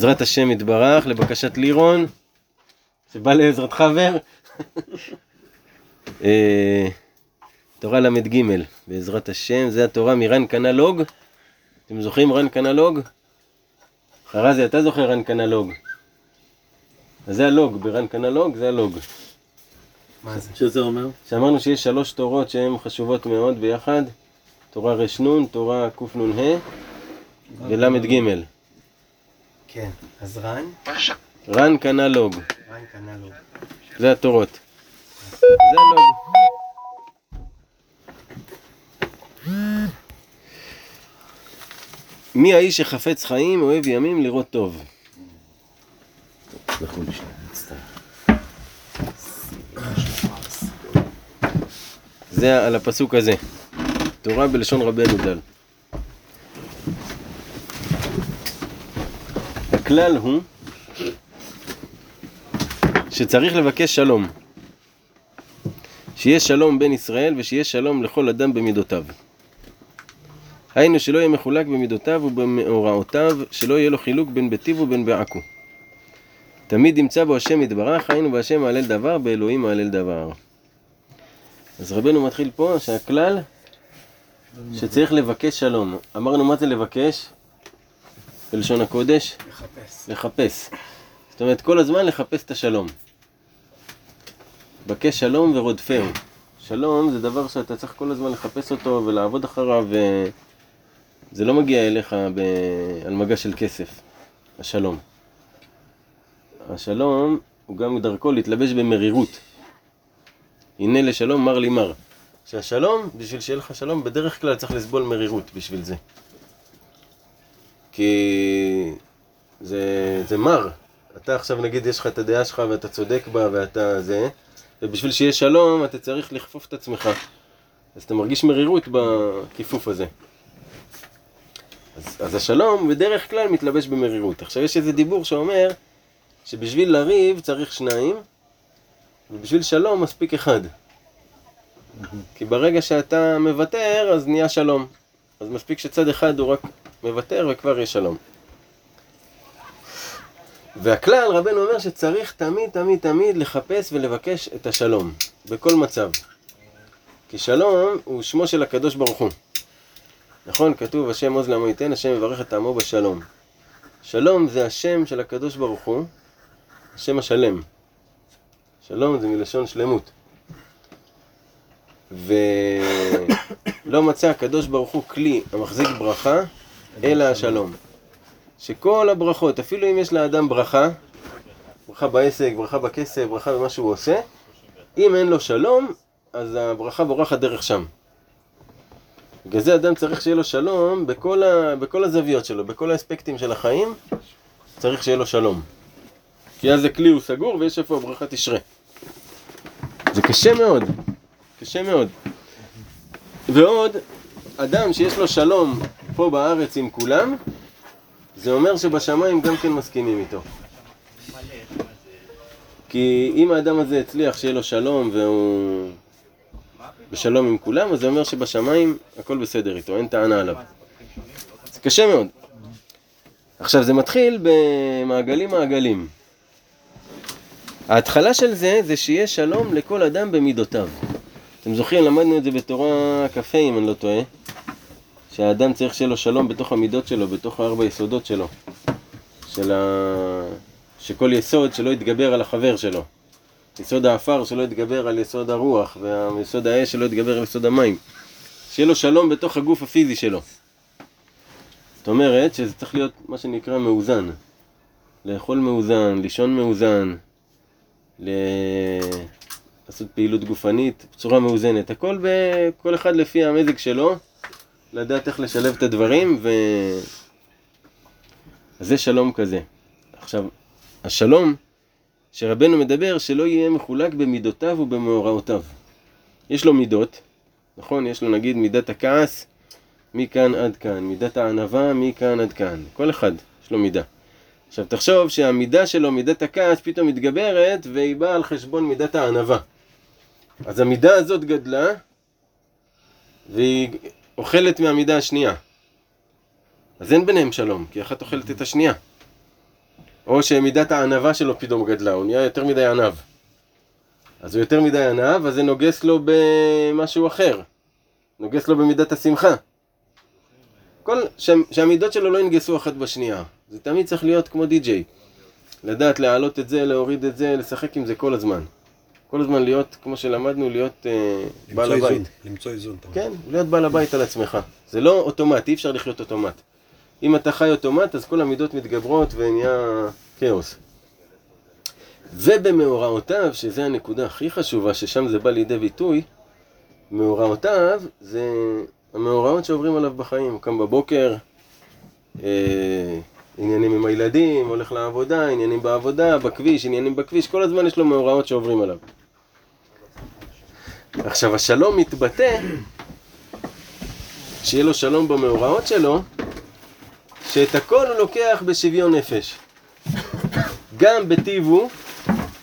בעזרת השם יתברך, לבקשת לירון, שבא לעזרת חבר. אה, תורה ל"ג, בעזרת השם, זה התורה מרן קנלוג. אתם זוכרים רן קנלוג? חרזי, אתה זוכר רן קנלוג. אז זה הלוג, ברן קנלוג זה הלוג. מה זה? שזה אומר? שאמרנו שיש שלוש תורות שהן חשובות מאוד ביחד, תורה רנ, תורה קנ"ה ול"ג. כן. אז רן? רן קנה לוג, רן קנה לו. זה התורות. זה הלוג. מי האיש שחפץ חיים, אוהב ימים לראות טוב. תסלחו לי שנייה, מצטער. זה על הפסוק הזה. תורה בלשון רבנו דל. הכלל הוא שצריך לבקש שלום. שיהיה שלום בין ישראל ושיהיה שלום לכל אדם במידותיו. היינו שלא יהיה מחולק במידותיו ובמאורעותיו, שלא יהיה לו חילוק בין ביתיו ובין בעכו. תמיד ימצא בו השם יתברך, היינו בהשם מהלל דבר, באלוהים מהלל דבר. אז רבנו מתחיל פה שהכלל שצריך לבקש שלום. אמרנו מה זה לבקש? בלשון הקודש? לחפש. לחפש. זאת אומרת כל הזמן לחפש את השלום. בקש שלום ורודפהו. שלום זה דבר שאתה צריך כל הזמן לחפש אותו ולעבוד אחריו וזה לא מגיע אליך ב... על מגע של כסף, השלום. השלום הוא גם דרכו להתלבש במרירות. הנה לשלום מר לי מר. שהשלום, בשביל שיהיה לך שלום, בדרך כלל צריך לסבול מרירות בשביל זה. כי זה, זה מר. אתה עכשיו נגיד יש לך את הדעה שלך ואתה צודק בה ואתה זה, ובשביל שיהיה שלום אתה צריך לכפוף את עצמך. אז אתה מרגיש מרירות בכיפוף הזה. אז, אז השלום בדרך כלל מתלבש במרירות. עכשיו יש איזה דיבור שאומר שבשביל לריב צריך שניים, ובשביל שלום מספיק אחד. כי ברגע שאתה מוותר, אז נהיה שלום. אז מספיק שצד אחד הוא רק מוותר וכבר יש שלום. והכלל, רבנו אומר שצריך תמיד תמיד תמיד לחפש ולבקש את השלום, בכל מצב. כי שלום הוא שמו של הקדוש ברוך הוא. נכון? כתוב השם עוז לעמו ייתן, השם יברך את עמו בשלום. שלום זה השם של הקדוש ברוך הוא, השם השלם. שלום זה מלשון שלמות. ולא מצא הקדוש ברוך הוא כלי המחזיק ברכה, אלא השלום. שכל הברכות, אפילו אם יש לאדם ברכה, ברכה בעסק, ברכה בכסף, ברכה במה שהוא עושה, אם אין לו שלום, אז הברכה בורחת דרך שם. בגלל זה אדם צריך שיהיה לו שלום בכל, ה... בכל הזוויות שלו, בכל האספקטים של החיים, צריך שיהיה לו שלום. כי אז הכלי הוא סגור ויש איפה הברכה תשרה. זה קשה מאוד, קשה מאוד. ועוד, אדם שיש לו שלום פה בארץ עם כולם, זה אומר שבשמיים גם כן מסכימים איתו. כי אם האדם הזה הצליח שיהיה לו שלום והוא בשלום עם כולם, אז זה אומר שבשמיים הכל בסדר איתו, אין טענה עליו. זה קשה מאוד. עכשיו זה מתחיל במעגלים מעגלים. ההתחלה של זה, זה שיהיה שלום לכל אדם במידותיו. אתם זוכרים, למדנו את זה בתורה כ"ה אם אני לא טועה, שהאדם צריך שיהיה לו שלום בתוך המידות שלו, בתוך הארבע יסודות שלו. של ה... שכל יסוד שלא יתגבר על החבר שלו. יסוד האפר שלא יתגבר על יסוד הרוח, ויסוד האש שלא יתגבר על יסוד המים. שיהיה לו שלום בתוך הגוף הפיזי שלו. זאת אומרת שזה צריך להיות מה שנקרא מאוזן. לאכול מאוזן, לישון מאוזן, ל... לעשות פעילות גופנית בצורה מאוזנת. הכל ב... כל אחד לפי המזג שלו, לדעת איך לשלב את הדברים, ו... זה שלום כזה. עכשיו, השלום שרבנו מדבר שלא יהיה מחולק במידותיו ובמאורעותיו. יש לו מידות, נכון? יש לו נגיד מידת הכעס מכאן עד כאן, מידת הענווה מכאן עד כאן. כל אחד יש לו מידה. עכשיו תחשוב שהמידה שלו, מידת הכעס, פתאום מתגברת והיא באה על חשבון מידת הענווה. אז המידה הזאת גדלה והיא אוכלת מהמידה השנייה. אז אין ביניהם שלום, כי אחת אוכלת את השנייה. או שמידת הענווה שלו פתאום גדלה, הוא נהיה יותר מדי ענב. אז הוא יותר מדי ענב, אז זה נוגס לו במשהו אחר. נוגס לו במידת השמחה. כל, שה, שהמידות שלו לא ינגסו אחת בשנייה. זה תמיד צריך להיות כמו די-ג'יי. לדעת להעלות את זה, להוריד את זה, לשחק עם זה כל הזמן. כל הזמן להיות, כמו שלמדנו, להיות אה, בעל הבית. איזון, למצוא איזון. כן, להיות בעל הבית על עצמך. זה לא אוטומט, אי אפשר לחיות אוטומט. אם אתה חי אוטומט, אז כל המידות מתגברות ונהיה כאוס. ובמאורעותיו, שזה הנקודה הכי חשובה, ששם זה בא לידי ביטוי, מאורעותיו זה המאורעות שעוברים עליו בחיים. הוא קם בבוקר, אה, עניינים עם הילדים, הולך לעבודה, עניינים בעבודה, בכביש, עניינים בכביש, כל הזמן יש לו מאורעות שעוברים עליו. עכשיו, השלום מתבטא, שיהיה לו שלום במאורעות שלו, שאת הכל הוא לוקח בשוויון נפש. גם בטיב הוא,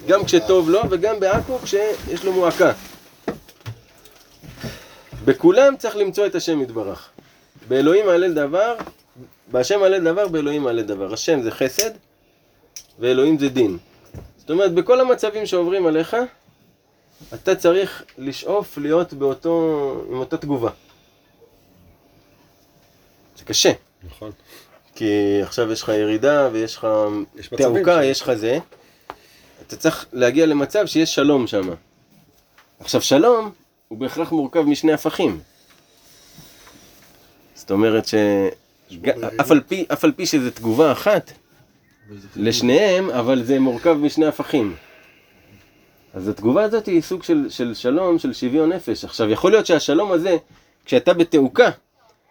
גם כשטוב לו, וגם בעכו כשיש לו מועקה. בכולם צריך למצוא את השם יתברך. באלוהים מעלה דבר, בהשם מעלה דבר, באלוהים מעלה דבר. השם זה חסד, ואלוהים זה דין. זאת אומרת, בכל המצבים שעוברים עליך, אתה צריך לשאוף להיות באותו, עם אותה תגובה. זה קשה, נכון. כי עכשיו יש לך ירידה ויש לך תעוקה, ש- יש לך זה. אתה צריך להגיע למצב שיש שלום שם. עכשיו, שלום הוא בהכרח מורכב משני הפכים. זאת אומרת ש... אף על פי, אף על פי שזו תגובה אחת לשניהם, אבל זה מורכב משני הפכים. אז התגובה הזאת היא סוג של, של שלום, של שוויון נפש. עכשיו, יכול להיות שהשלום הזה, כשאתה בתעוקה,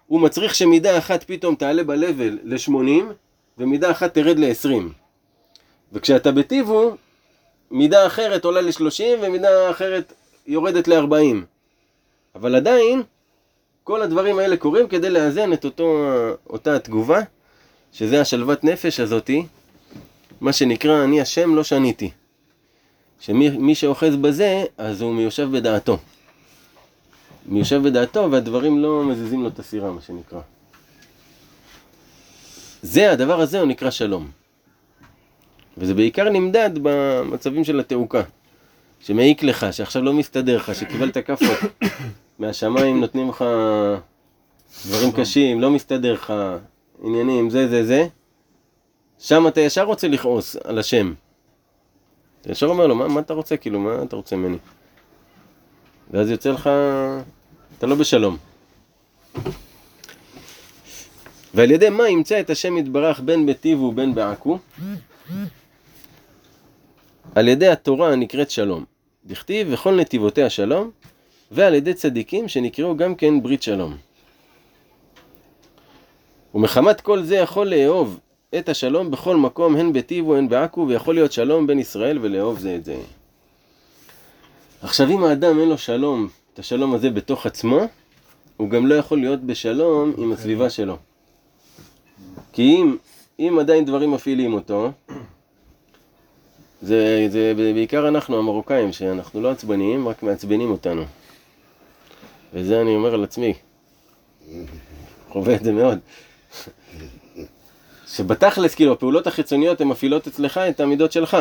הוא מצריך שמידה אחת פתאום תעלה ב-level ל-80, ומידה אחת תרד ל-20. וכשאתה בטיבו, מידה אחרת עולה ל-30, ומידה אחרת יורדת ל-40. אבל עדיין, כל הדברים האלה קורים כדי לאזן את אותו, אותה התגובה, שזה השלוות נפש הזאתי, מה שנקרא אני השם לא שניתי. שמי מי שאוחז בזה, אז הוא מיושב בדעתו. מיושב בדעתו והדברים לא מזיזים לו את הסירה, מה שנקרא. זה, הדבר הזה הוא נקרא שלום. וזה בעיקר נמדד במצבים של התעוקה. שמעיק לך, שעכשיו לא מסתדר לך, שקיבלת כאפות מהשמיים, נותנים לך דברים קשים, לא מסתדר לך, עניינים, זה, זה, זה. שם אתה ישר רוצה לכעוס על השם. אתה ישר אומר לו, מה, מה אתה רוצה? כאילו, מה אתה רוצה ממני? ואז יוצא לך, אתה לא בשלום. ועל ידי מה ימצא את השם יתברך בין בטיב ובין בעכו? על ידי התורה הנקראת שלום. דכתיב וכל נתיבותיה שלום, ועל ידי צדיקים שנקראו גם כן ברית שלום. ומחמת כל זה יכול לאהוב את השלום בכל מקום, הן בטיבו הן בעכו, ויכול להיות שלום בין ישראל ולאהוב זה את זה. עכשיו אם האדם אין לו שלום, את השלום הזה בתוך עצמו, הוא גם לא יכול להיות בשלום עם הסביבה שלו. כי אם, אם עדיין דברים מפעילים אותו, זה, זה בעיקר אנחנו המרוקאים, שאנחנו לא עצבניים, רק מעצבנים אותנו. וזה אני אומר על עצמי. חווה את זה מאוד. שבתכלס, כאילו, הפעולות החיצוניות הן מפעילות אצלך את המידות שלך.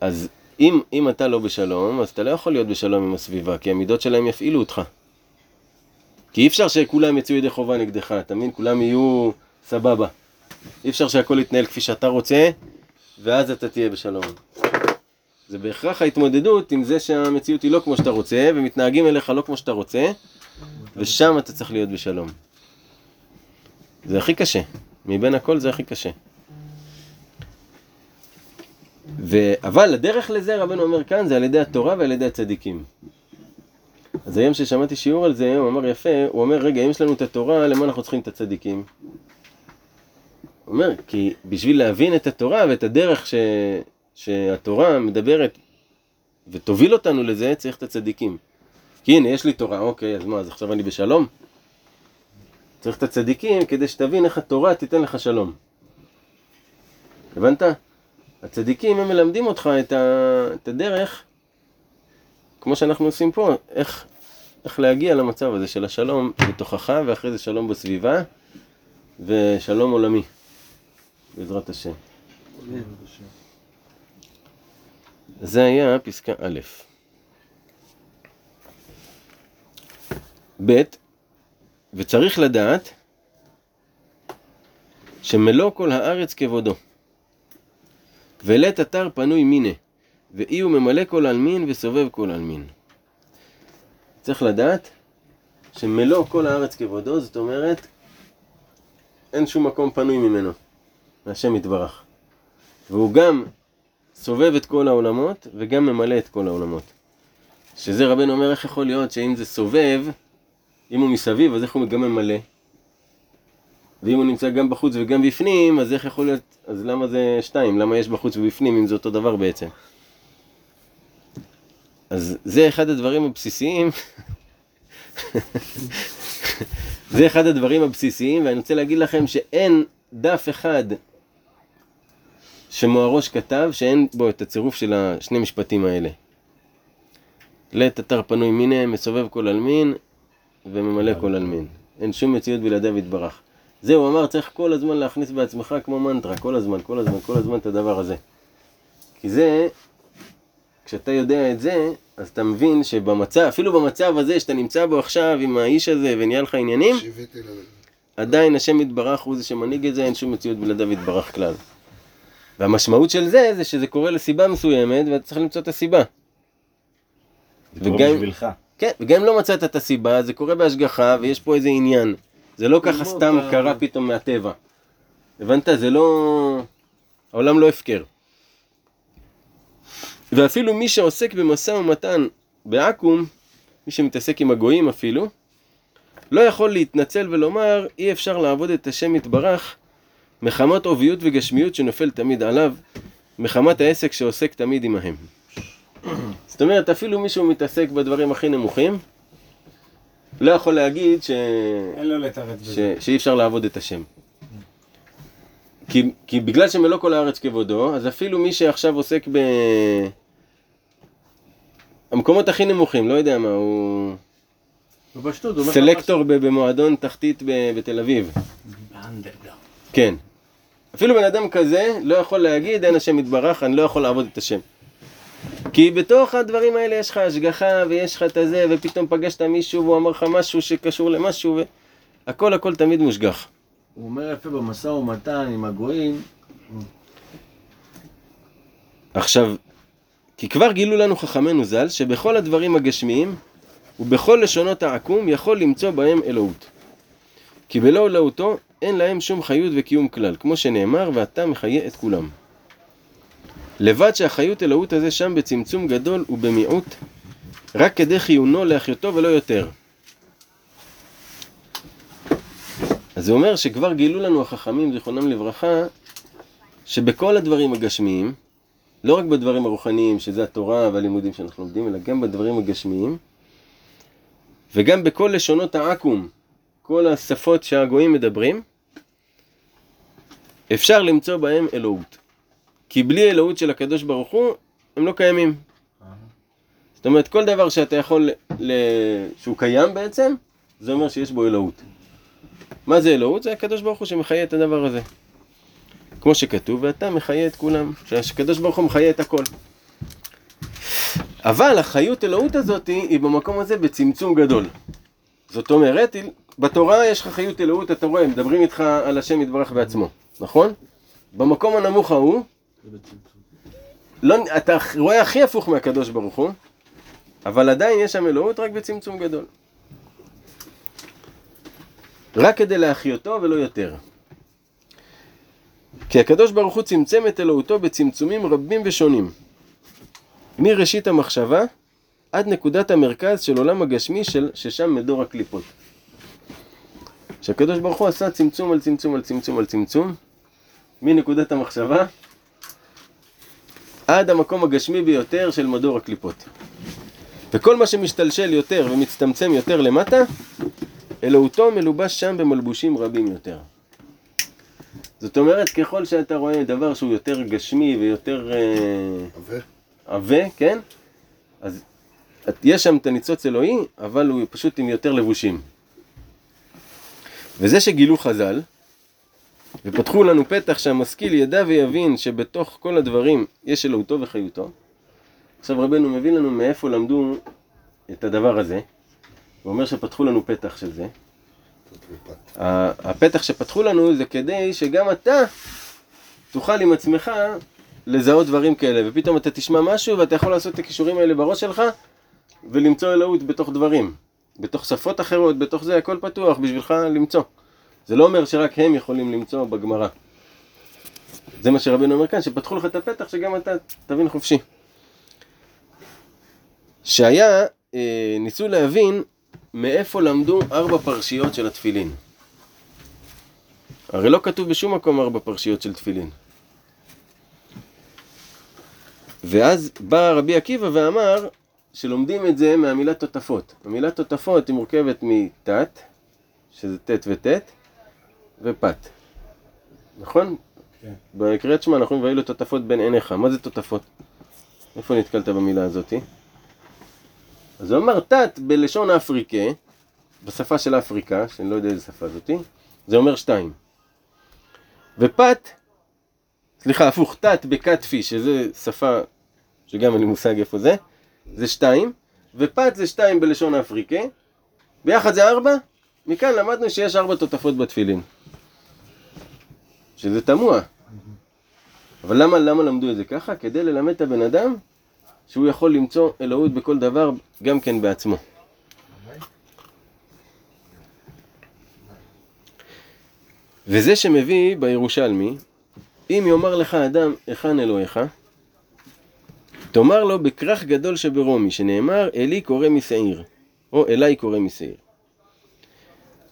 אז אם, אם אתה לא בשלום, אז אתה לא יכול להיות בשלום עם הסביבה, כי המידות שלהם יפעילו אותך. כי אי אפשר שכולם יצאו ידי חובה נגדך, אתה מבין? כולם יהיו סבבה. אי אפשר שהכל יתנהל כפי שאתה רוצה, ואז אתה תהיה בשלום. זה בהכרח ההתמודדות עם זה שהמציאות היא לא כמו שאתה רוצה, ומתנהגים אליך לא כמו שאתה רוצה, ושם אתה צריך להיות בשלום. זה הכי קשה. מבין הכל זה הכי קשה. ו... אבל הדרך לזה, רבנו אומר כאן, זה על ידי התורה ועל ידי הצדיקים. אז היום ששמעתי שיעור על זה, הוא אמר יפה, הוא אומר, רגע, אם יש לנו את התורה, למה אנחנו צריכים את הצדיקים? הוא אומר, כי בשביל להבין את התורה ואת הדרך ש... שהתורה מדברת ותוביל אותנו לזה, צריך את הצדיקים. כי הנה, יש לי תורה, אוקיי, אז מה, אז עכשיו אני בשלום? צריך את הצדיקים כדי שתבין איך התורה תיתן לך שלום. הבנת? הצדיקים הם מלמדים אותך את, הדרך, כמו שאנחנו עושים פה, איך, איך להגיע למצב הזה של השלום בתוכך, ואחרי זה שלום בסביבה, ושלום עולמי. בעזרת השם. זה היה פסקה א'. ב', וצריך לדעת שמלוא כל הארץ כבודו. ולית אתר פנוי מיניה, ואי הוא ממלא כל עלמין וסובב כל עלמין. צריך לדעת שמלוא כל הארץ כבודו, זאת אומרת, אין שום מקום פנוי ממנו, מהשם יתברך. והוא גם סובב את כל העולמות וגם ממלא את כל העולמות. שזה רבנו אומר איך יכול להיות שאם זה סובב, אם הוא מסביב אז איך הוא גם ממלא? ואם הוא נמצא גם בחוץ וגם בפנים, אז איך יכול להיות, אז למה זה שתיים? למה יש בחוץ ובפנים אם זה אותו דבר בעצם? אז זה אחד הדברים הבסיסיים, זה אחד הדברים הבסיסיים, ואני רוצה להגיד לכם שאין דף אחד שמוהרוש כתב שאין בו את הצירוף של השני משפטים האלה. לית אתר פנוי מיניה, מסובב כל עלמין וממלא כל עלמין. אין שום מציאות בלעדיו יתברך. זה הוא אמר, צריך כל הזמן להכניס בעצמך כמו מנטרה, כל הזמן, כל הזמן, כל הזמן את הדבר הזה. כי זה, כשאתה יודע את זה, אז אתה מבין שבמצב, אפילו במצב הזה שאתה נמצא בו עכשיו עם האיש הזה ונהיה לך עניינים. עדיין השם יתברך הוא זה שמנהיג את זה, אין שום מציאות בלעדיו יתברך כלל. והמשמעות של זה, זה שזה קורה לסיבה מסוימת, ואתה צריך למצוא את הסיבה. זה וגם- קורה בשבילך. כן, וגם אם לא מצאת את הסיבה, זה קורה בהשגחה, ויש פה איזה עניין. זה לא ככה סתם קרה פתאום מהטבע. הבנת? זה לא... העולם לא הפקר. ואפילו מי שעוסק במשא ומתן בעכו"ם, מי שמתעסק עם הגויים אפילו, לא יכול להתנצל ולומר אי אפשר לעבוד את השם יתברך מחמת עוביות וגשמיות שנופל תמיד עליו, מחמת העסק שעוסק תמיד עמהם. זאת אומרת, אפילו מישהו מתעסק בדברים הכי נמוכים, לא יכול להגיד ש... אין לו לתרץ ש... בזה. שאי אפשר לעבוד את השם. כי, כי בגלל שמלוא כל הארץ כבודו, אז אפילו מי שעכשיו עוסק ב... המקומות הכי נמוכים, לא יודע מה, הוא בפשטות, הוא סלקטור ב- במועדון תחתית ב- בתל אביב. כן. אפילו בן אדם כזה לא יכול להגיד אין השם יתברך, אני לא יכול לעבוד את השם. כי בתוך הדברים האלה יש לך השגחה ויש לך את הזה, ופתאום פגשת מישהו והוא אמר לך משהו שקשור למשהו, והכל הכל תמיד מושגח. הוא אומר יפה במשא ומתן עם הגויים, עכשיו, כי כבר גילו לנו חכמינו ז"ל, שבכל הדברים הגשמיים ובכל לשונות העקום יכול למצוא בהם אלוהות. כי בלא אלוהותו אין להם שום חיות וקיום כלל, כמו שנאמר, ואתה מחיה את כולם. לבד שהחיות אלוהות הזה שם בצמצום גדול ובמיעוט, רק כדי חיונו להחיותו ולא יותר. אז זה אומר שכבר גילו לנו החכמים, זיכרונם לברכה, שבכל הדברים הגשמיים, לא רק בדברים הרוחניים, שזה התורה והלימודים שאנחנו לומדים, אלא גם בדברים הגשמיים, וגם בכל לשונות העכו"ם, כל השפות שהגויים מדברים, אפשר למצוא בהם אלוהות. כי בלי אלוהות של הקדוש ברוך הוא, הם לא קיימים. זאת אומרת, כל דבר שאתה יכול, ל... שהוא קיים בעצם, זה אומר שיש בו אלוהות. מה זה אלוהות? זה הקדוש ברוך הוא שמחיה את הדבר הזה. כמו שכתוב, ואתה מחיה את כולם, שהקדוש ברוך הוא מחיה את הכל. אבל החיות אלוהות הזאת היא במקום הזה בצמצום גדול. זאת אומרת, בתורה יש לך חיות אלוהות, אתה רואה, מדברים איתך על השם יתברך בעצמו, נכון? במקום הנמוך ההוא, לא, אתה רואה הכי הפוך מהקדוש ברוך הוא, אבל עדיין יש שם אלוהות רק בצמצום גדול. רק כדי להחיותו ולא יותר. כי הקדוש ברוך הוא צמצם את אלוהותו בצמצומים רבים ושונים. מראשית המחשבה עד נקודת המרכז של עולם הגשמי של, ששם מדור הקליפות. שהקדוש ברוך הוא עשה צמצום על צמצום על צמצום על צמצום מנקודת המחשבה עד המקום הגשמי ביותר של מדור הקליפות. וכל מה שמשתלשל יותר ומצטמצם יותר למטה, אלוהותו מלובש שם במלבושים רבים יותר. זאת אומרת, ככל שאתה רואה דבר שהוא יותר גשמי ויותר אה, עבה? עבה, כן? אז יש שם את הניצוץ אלוהי, אבל הוא פשוט עם יותר לבושים. וזה שגילו חז"ל, ופתחו לנו פתח שהמשכיל ידע ויבין שבתוך כל הדברים יש אלוהותו וחיותו. עכשיו רבנו מביא לנו מאיפה למדו את הדבר הזה. הוא אומר שפתחו לנו פתח של זה. הפתח שפתחו לנו זה כדי שגם אתה תוכל עם עצמך לזהות דברים כאלה, ופתאום אתה תשמע משהו ואתה יכול לעשות את הכישורים האלה בראש שלך ולמצוא אלוהות בתוך דברים, בתוך שפות אחרות, בתוך זה, הכל פתוח בשבילך למצוא. זה לא אומר שרק הם יכולים למצוא בגמרא. זה מה שרבנו אומר כאן, שפתחו לך את הפתח שגם אתה תבין חופשי. שהיה, אה, ניסו להבין מאיפה למדו ארבע פרשיות של התפילין. הרי לא כתוב בשום מקום ארבע פרשיות של תפילין. ואז בא רבי עקיבא ואמר שלומדים את זה מהמילה תותפות. המילה תותפות היא מורכבת מתת, שזה ט' וט', ופת. נכון? כן. בקריאת שמע אנחנו והיו לו תותפות בין עיניך. מה זה תותפות? איפה נתקלת במילה הזאתי? אז הוא אמר תת בלשון אפריקה, בשפה של אפריקה, שאני לא יודע איזה שפה זאתי, זה אומר שתיים. ופת, סליחה, הפוך, תת בקטפי, שזה שפה שגם אין לי מושג איפה זה, זה שתיים, ופת זה שתיים בלשון אפריקה, ביחד זה ארבע, מכאן למדנו שיש ארבע תותפות בתפילין. שזה תמוה. אבל למה, למה למדו את זה ככה? כדי ללמד את הבן אדם שהוא יכול למצוא אלוהות בכל דבר, גם כן בעצמו. וזה שמביא בירושלמי, אם יאמר לך אדם, היכן אלוהיך, תאמר לו בכרך גדול שברומי, שנאמר, אלי קורא משעיר, או אליי קורא משעיר.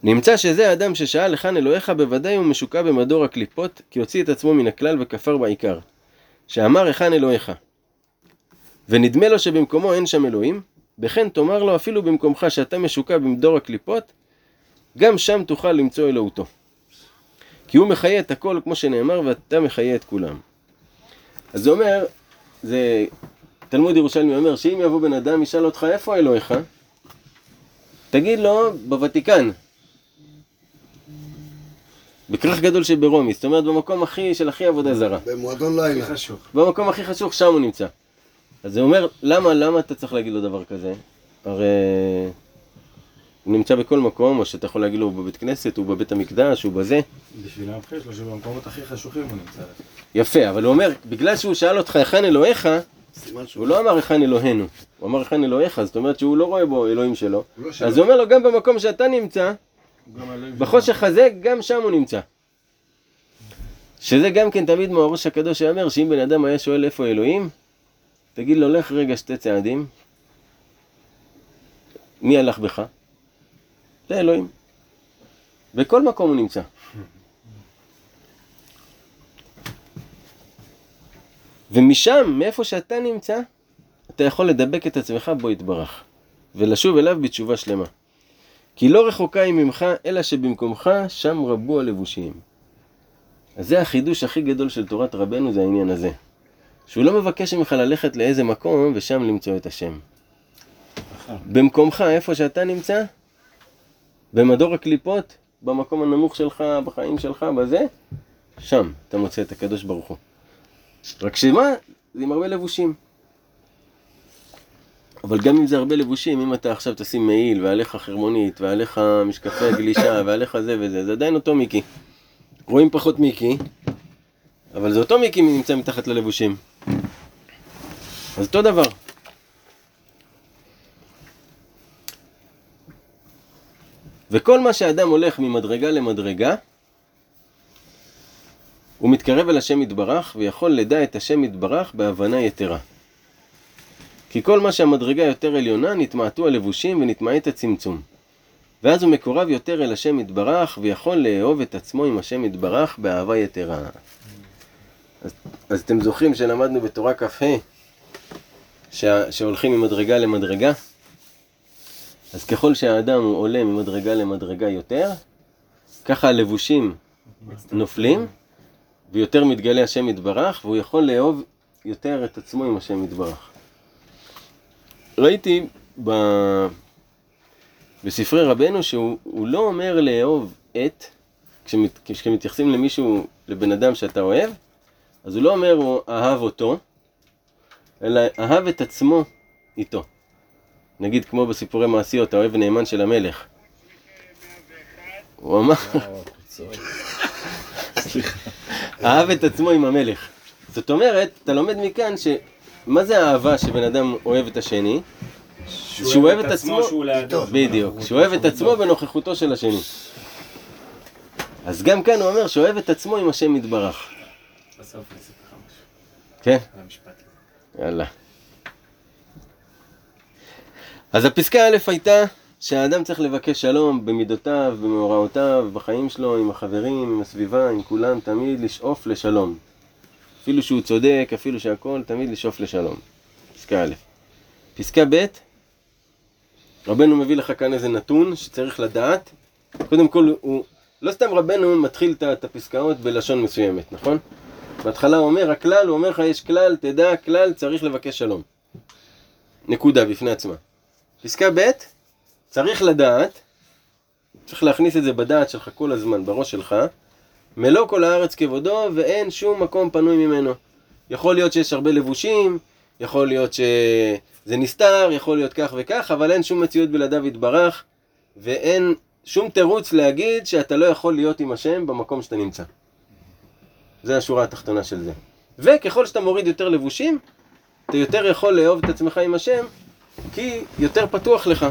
נמצא שזה האדם ששאל היכן אלוהיך, בוודאי הוא משוקע במדור הקליפות, כי הוציא את עצמו מן הכלל וכפר בעיקר. שאמר היכן אלוהיך. ונדמה לו שבמקומו אין שם אלוהים, וכן תאמר לו אפילו במקומך שאתה משוקע במדור הקליפות, גם שם תוכל למצוא אלוהותו. כי הוא מחיה את הכל כמו שנאמר, ואתה מחיה את כולם. אז זה אומר, זה, תלמוד ירושלמי אומר שאם יבוא בן אדם, ישאל אותך איפה אלוהיך, תגיד לו, בוותיקן. בכרך גדול שברומי, זאת אומרת במקום הכי, של הכי עבודה זרה. במועדון לילה. במקום הכי חשוך, שם הוא נמצא. אז זה אומר, למה, למה אתה צריך להגיד לו דבר כזה? הרי הוא נמצא בכל מקום, או שאתה יכול להגיד לו, הוא בבית כנסת, הוא בבית המקדש, הוא בזה. בשביל להמחיש לו שבמקומות הכי חשובים הוא נמצא. יפה, אבל הוא אומר, בגלל שהוא שאל אותך היכן אלוהיך, הוא לא אמר היכן אלוהינו. הוא אמר היכן אלוהיך, זאת אומרת שהוא לא רואה בו אלוהים שלו. לא שלו. אז הוא אומר לו, גם במקום שאתה נמצא, בחושך הזה, גם שם הוא נמצא. שזה גם כן תמיד מהראש הקדוש שאומר, שאם בן אדם היה שואל איפה אלוהים, תגיד לו, לך רגע שתי צעדים. מי הלך בך? זה אלוהים. בכל מקום הוא נמצא. ומשם, מאיפה שאתה נמצא, אתה יכול לדבק את עצמך בו יתברך, ולשוב אליו בתשובה שלמה. כי לא רחוקה היא ממך, אלא שבמקומך שם רבו הלבושים. אז זה החידוש הכי גדול של תורת רבנו, זה העניין הזה. שהוא לא מבקש ממך ללכת לאיזה מקום ושם למצוא את השם. במקומך, איפה שאתה נמצא, במדור הקליפות, במקום הנמוך שלך, בחיים שלך, בזה, שם אתה מוצא את הקדוש ברוך הוא. רק שמה? זה עם הרבה לבושים. אבל גם אם זה הרבה לבושים, אם אתה עכשיו תשים מעיל, ועליך חרמונית, ועליך משקפי גלישה, ועליך זה וזה, זה עדיין אותו מיקי. רואים פחות מיקי, אבל זה אותו מיקי נמצא מתחת ללבושים. אז אותו דבר. וכל מה שאדם הולך ממדרגה למדרגה, הוא מתקרב אל השם יתברך, ויכול לדע את השם יתברך בהבנה יתרה. כי כל מה שהמדרגה יותר עליונה, נתמעטו הלבושים ונתמעט הצמצום. ואז הוא מקורב יותר אל השם יתברך, ויכול לאהוב את עצמו עם השם יתברך באהבה יתרה. אז, אז אתם זוכרים שלמדנו בתורה כ"ה, שה- שהולכים ממדרגה למדרגה? אז ככל שהאדם הוא עולה ממדרגה למדרגה יותר, ככה הלבושים נופלים, ויותר מתגלה השם יתברך, והוא יכול לאהוב יותר את עצמו עם השם יתברך. ראיתי ב... בספרי רבנו שהוא הוא לא אומר לאהוב את, כשמת, כשמתייחסים למישהו, לבן אדם שאתה אוהב, אז הוא לא אומר הוא אהב אותו, אלא אהב את עצמו איתו. נגיד כמו בסיפורי מעשיות, האוהב הנאמן של המלך. הוא אמר, אהב את עצמו עם המלך. זאת אומרת, אתה לומד מכאן ש... מה זה האהבה שבן אדם אוהב את השני? שהוא אוהב את עצמו, שהוא לידו. בדיוק, שהוא אוהב את עצמו בנוכחותו של השני. אז גם כאן הוא אומר שאוהב את עצמו עם השם יתברך. בסוף אני אספר לך משהו כן? על המשפט. יאללה. אז הפסקה א' הייתה שהאדם צריך לבקש שלום במידותיו, במאורעותיו, בחיים שלו, עם החברים, עם הסביבה, עם כולם, תמיד לשאוף לשלום. אפילו שהוא צודק, אפילו שהכל, תמיד לשאוף לשלום. פסקה א'. פסקה ב', רבנו מביא לך כאן איזה נתון שצריך לדעת. קודם כל, הוא, לא סתם רבנו מתחיל את- הפסקאות בלשון מסוימת, נכון? בהתחלה הוא אומר, הכלל, הוא אומר לך, יש כלל, תדע, כלל, צריך לבקש שלום. נקודה בפני עצמה. פסקה ב', צריך לדעת, צריך להכניס את זה בדעת שלך כל הזמן, בראש שלך, מלוא כל הארץ כבודו, ואין שום מקום פנוי ממנו. יכול להיות שיש הרבה לבושים, יכול להיות שזה נסתר, יכול להיות כך וכך, אבל אין שום מציאות בלעדיו יתברך, ואין שום תירוץ להגיד שאתה לא יכול להיות עם השם במקום שאתה נמצא. זה השורה התחתונה של זה. וככל שאתה מוריד יותר לבושים, אתה יותר יכול לאהוב את עצמך עם השם, כי יותר פתוח לך.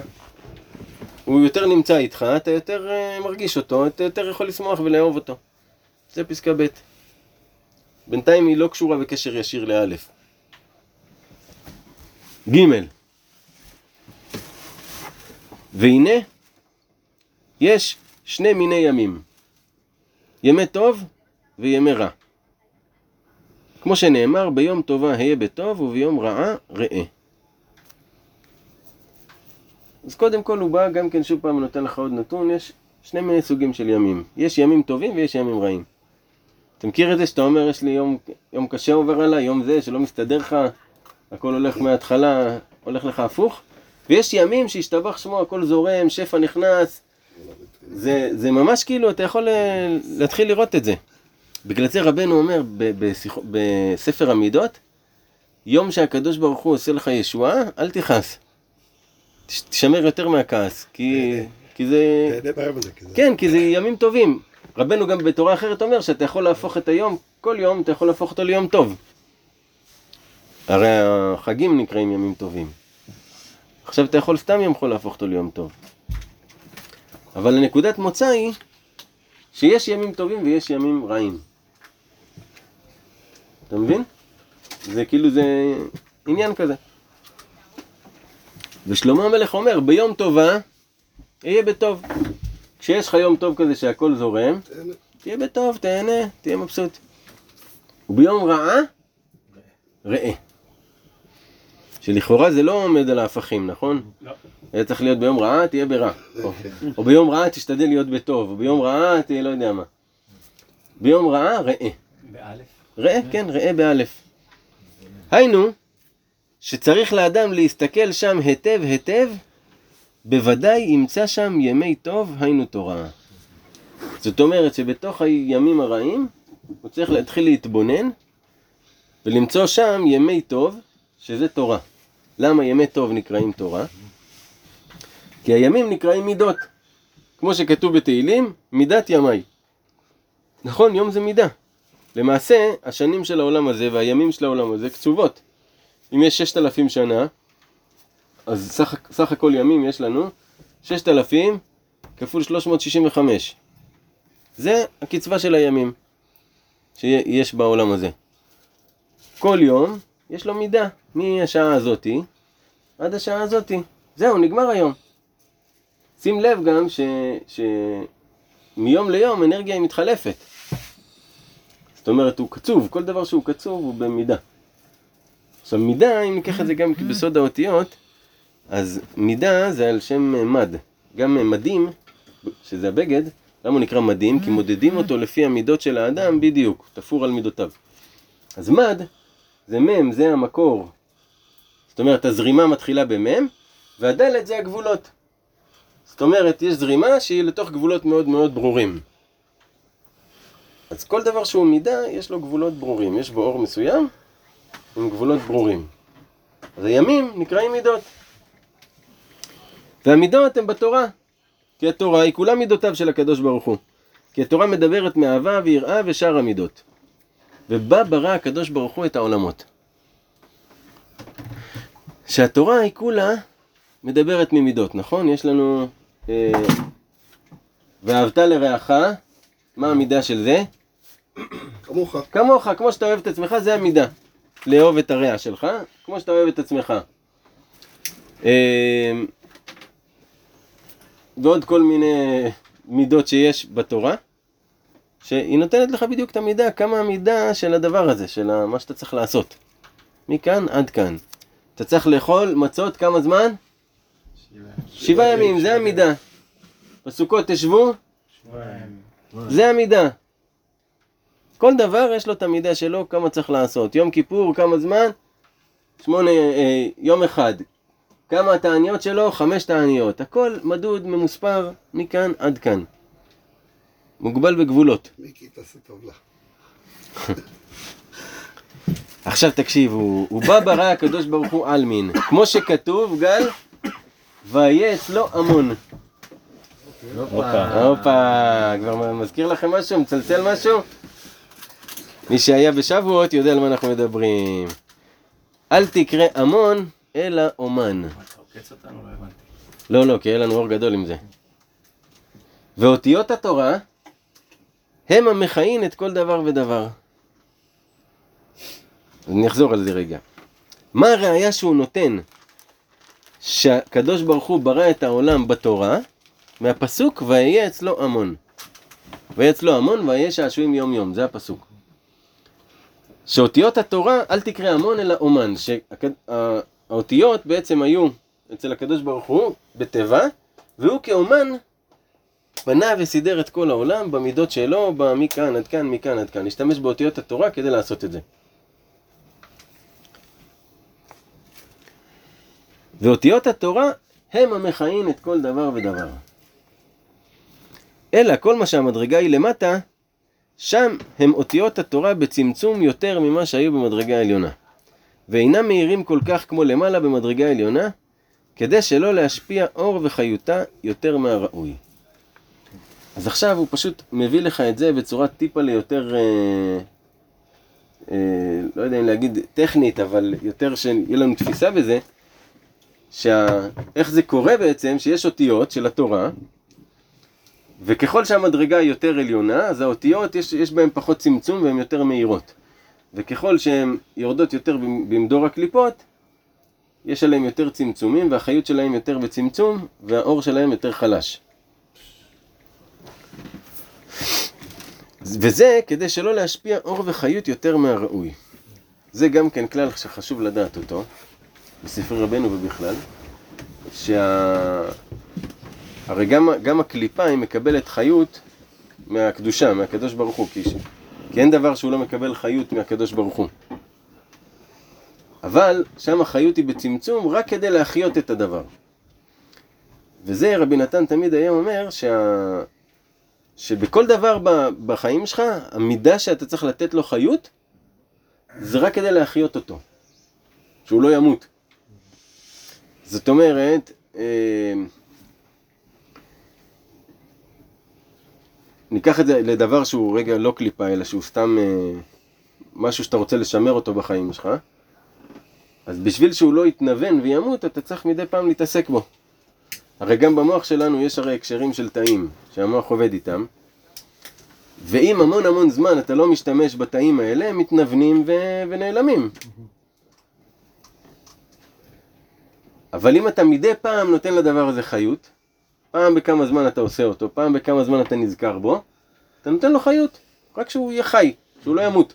הוא יותר נמצא איתך, אתה יותר uh, מרגיש אותו, אתה יותר יכול לשמוח ולאהוב אותו. זה פסקה ב'. בינתיים היא לא קשורה בקשר ישיר לאלף. ג' והנה, יש שני מיני ימים. ימי טוב וימי רע. כמו שנאמר, ביום טובה היה בטוב וביום רעה ראה. אז קודם כל הוא בא גם כן שוב פעם נותן לך עוד נתון, יש שני מיני סוגים של ימים. יש ימים טובים ויש ימים רעים. אתה מכיר את זה שאתה אומר יש לי יום, יום קשה עובר עליי, יום זה שלא מסתדר לך, הכל הולך מההתחלה, הולך לך הפוך? ויש ימים שהשתבח שמו, הכל זורם, שפע נכנס. זה, זה ממש כאילו, אתה יכול אה, להתחיל לראות את זה. בגלל זה רבנו אומר ב- בשיח- בספר המידות, יום שהקדוש ברוך הוא עושה לך ישועה, אל תכעס. תש- תשמר יותר מהכעס, כי, ביום הזה, כי זה... כן, כי זה ימים טובים. רבנו גם בתורה אחרת אומר שאתה יכול להפוך את היום, כל יום אתה יכול להפוך אותו ליום טוב. הרי החגים נקראים ימים טובים. עכשיו אתה יכול סתם יום יכול להפוך אותו ליום טוב. אבל הנקודת מוצא היא שיש ימים טובים ויש ימים רעים. אתה מבין? זה כאילו זה עניין כזה. ושלמה המלך אומר, ביום טובה, אהיה בטוב. כשיש לך יום טוב כזה שהכל זורם, תהנה. תהיה בטוב, תהנה, תהיה מבסוט. וביום רעה, ראה. שלכאורה זה לא עומד על ההפכים, נכון? לא. היה צריך להיות ביום רעה, תהיה ברע. או, או ביום רעה תשתדל להיות בטוב, או ביום רעה תהיה לא יודע מה. ביום רעה, ראה. באלף. ראה, כן, ראה באלף. היינו, שצריך לאדם להסתכל שם היטב היטב, בוודאי ימצא שם ימי טוב, היינו תורה. זאת אומרת שבתוך הימים הרעים, הוא צריך להתחיל להתבונן, ולמצוא שם ימי טוב, שזה תורה. למה ימי טוב נקראים תורה? כי הימים נקראים מידות. כמו שכתוב בתהילים, מידת ימיי. נכון, יום זה מידה. למעשה, השנים של העולם הזה והימים של העולם הזה קצובות. אם יש ששת אלפים שנה, אז סך, סך הכל ימים יש לנו ששת אלפים כפול 365. זה הקצבה של הימים שיש בעולם הזה. כל יום יש לו מידה, מהשעה הזאתי עד השעה הזאתי. זהו, נגמר היום. שים לב גם ש... שמיום ליום אנרגיה היא מתחלפת. זאת אומרת, הוא קצוב, כל דבר שהוא קצוב הוא במידה. עכשיו, מידה, אם ניקח את זה גם בסוד האותיות, אז מידה זה על שם מד. גם מדים, שזה הבגד, למה הוא נקרא מדים? כי מודדים אותו לפי המידות של האדם בדיוק, תפור על מידותיו. אז מד זה מם, זה המקור. זאת אומרת, הזרימה מתחילה במם, והדלת זה הגבולות. זאת אומרת, יש זרימה שהיא לתוך גבולות מאוד מאוד ברורים. אז כל דבר שהוא מידה, יש לו גבולות ברורים. יש בו אור מסוים עם גבולות ברורים. אז הימים נקראים מידות. והמידות הן בתורה. כי התורה היא כולה מידותיו של הקדוש ברוך הוא. כי התורה מדברת מאהבה ויראה ושאר המידות. ובה ברא הקדוש ברוך הוא את העולמות. שהתורה היא כולה מדברת ממידות, נכון? יש לנו... אה, ואהבת לרעך, מה המידה של זה? כמוך. כמוך, כמו שאתה אוהב את עצמך, זה המידה. לאהוב את הרע שלך, כמו שאתה אוהב את עצמך. אה, ועוד כל מיני מידות שיש בתורה, שהיא נותנת לך בדיוק את המידה, כמה המידה של הדבר הזה, של מה שאתה צריך לעשות. מכאן עד כאן. אתה צריך לאכול מצות כמה זמן? שבעה ימים, זה המידה. בסוכות תשבו, זה המידה. כל דבר יש לו את המידה שלו, כמה צריך לעשות. יום כיפור, כמה זמן? שמונה, אה, יום אחד. כמה התעניות שלו? חמש תעניות. הכל מדוד, ממוספר, מכאן עד כאן. מוגבל בגבולות. מיקי, תעשה טוב לך. עכשיו תקשיבו, הוא בא ברא הקדוש ברוך הוא עלמין. כמו שכתוב, גל, ויהיה אצלו המון. הופה. הופה, כבר מזכיר לכם משהו? מצלצל משהו? מי שהיה בשבועות יודע על מה אנחנו מדברים. אל תקרא המון, אלא אומן. לא. לא, לא, כי יהיה לנו אור גדול עם זה. ואותיות התורה הם המכהין את כל דבר ודבר. אני אחזור על זה רגע. מה הראיה שהוא נותן שהקדוש ברוך הוא ברא את העולם בתורה? מהפסוק ויהיה אצלו המון. ויהיה אצלו המון ויהיה שעשועים יום יום, זה הפסוק. שאותיות התורה, אל תקרא המון אלא אומן. שהאותיות בעצם היו אצל הקדוש ברוך הוא בטבע, והוא כאומן בנה וסידר את כל העולם במידות שלו, מכאן עד כאן, מכאן עד כאן. השתמש באותיות התורה כדי לעשות את זה. ואותיות התורה הם המכהין את כל דבר ודבר. אלא כל מה שהמדרגה היא למטה, שם הם אותיות התורה בצמצום יותר ממה שהיו במדרגה העליונה. ואינם מהירים כל כך כמו למעלה במדרגה העליונה, כדי שלא להשפיע אור וחיותה יותר מהראוי. אז עכשיו הוא פשוט מביא לך את זה בצורה טיפה ליותר, אה, אה, לא יודע אם להגיד טכנית, אבל יותר שיהיה לנו תפיסה בזה, שאיך זה קורה בעצם, שיש אותיות של התורה, וככל שהמדרגה היא יותר עליונה, אז האותיות יש, יש בהן פחות צמצום והן יותר מהירות. וככל שהן יורדות יותר במדור הקליפות, יש עליהן יותר צמצומים, והחיות שלהן יותר בצמצום, והאור שלהן יותר חלש. וזה כדי שלא להשפיע אור וחיות יותר מהראוי. זה גם כן כלל שחשוב לדעת אותו, בספרי רבנו ובכלל, שה... הרי גם, גם הקליפה היא מקבלת חיות מהקדושה, מהקדוש ברוך הוא, כי, כי אין דבר שהוא לא מקבל חיות מהקדוש ברוך הוא. אבל שם החיות היא בצמצום רק כדי להחיות את הדבר. וזה רבי נתן תמיד היה אומר שה... שבכל דבר בחיים שלך, המידה שאתה צריך לתת לו חיות, זה רק כדי להחיות אותו, שהוא לא ימות. זאת אומרת, ניקח את זה לדבר שהוא רגע לא קליפה, אלא שהוא סתם אה, משהו שאתה רוצה לשמר אותו בחיים שלך, אז בשביל שהוא לא יתנוון וימות, אתה צריך מדי פעם להתעסק בו. הרי גם במוח שלנו יש הרי הקשרים של תאים, שהמוח עובד איתם, ואם המון המון זמן אתה לא משתמש בתאים האלה, הם מתנוונים ו- ונעלמים. אבל אם אתה מדי פעם נותן לדבר הזה חיות, פעם בכמה זמן אתה עושה אותו, פעם בכמה זמן אתה נזכר בו, אתה נותן לו חיות, רק שהוא יהיה חי, שהוא לא ימות.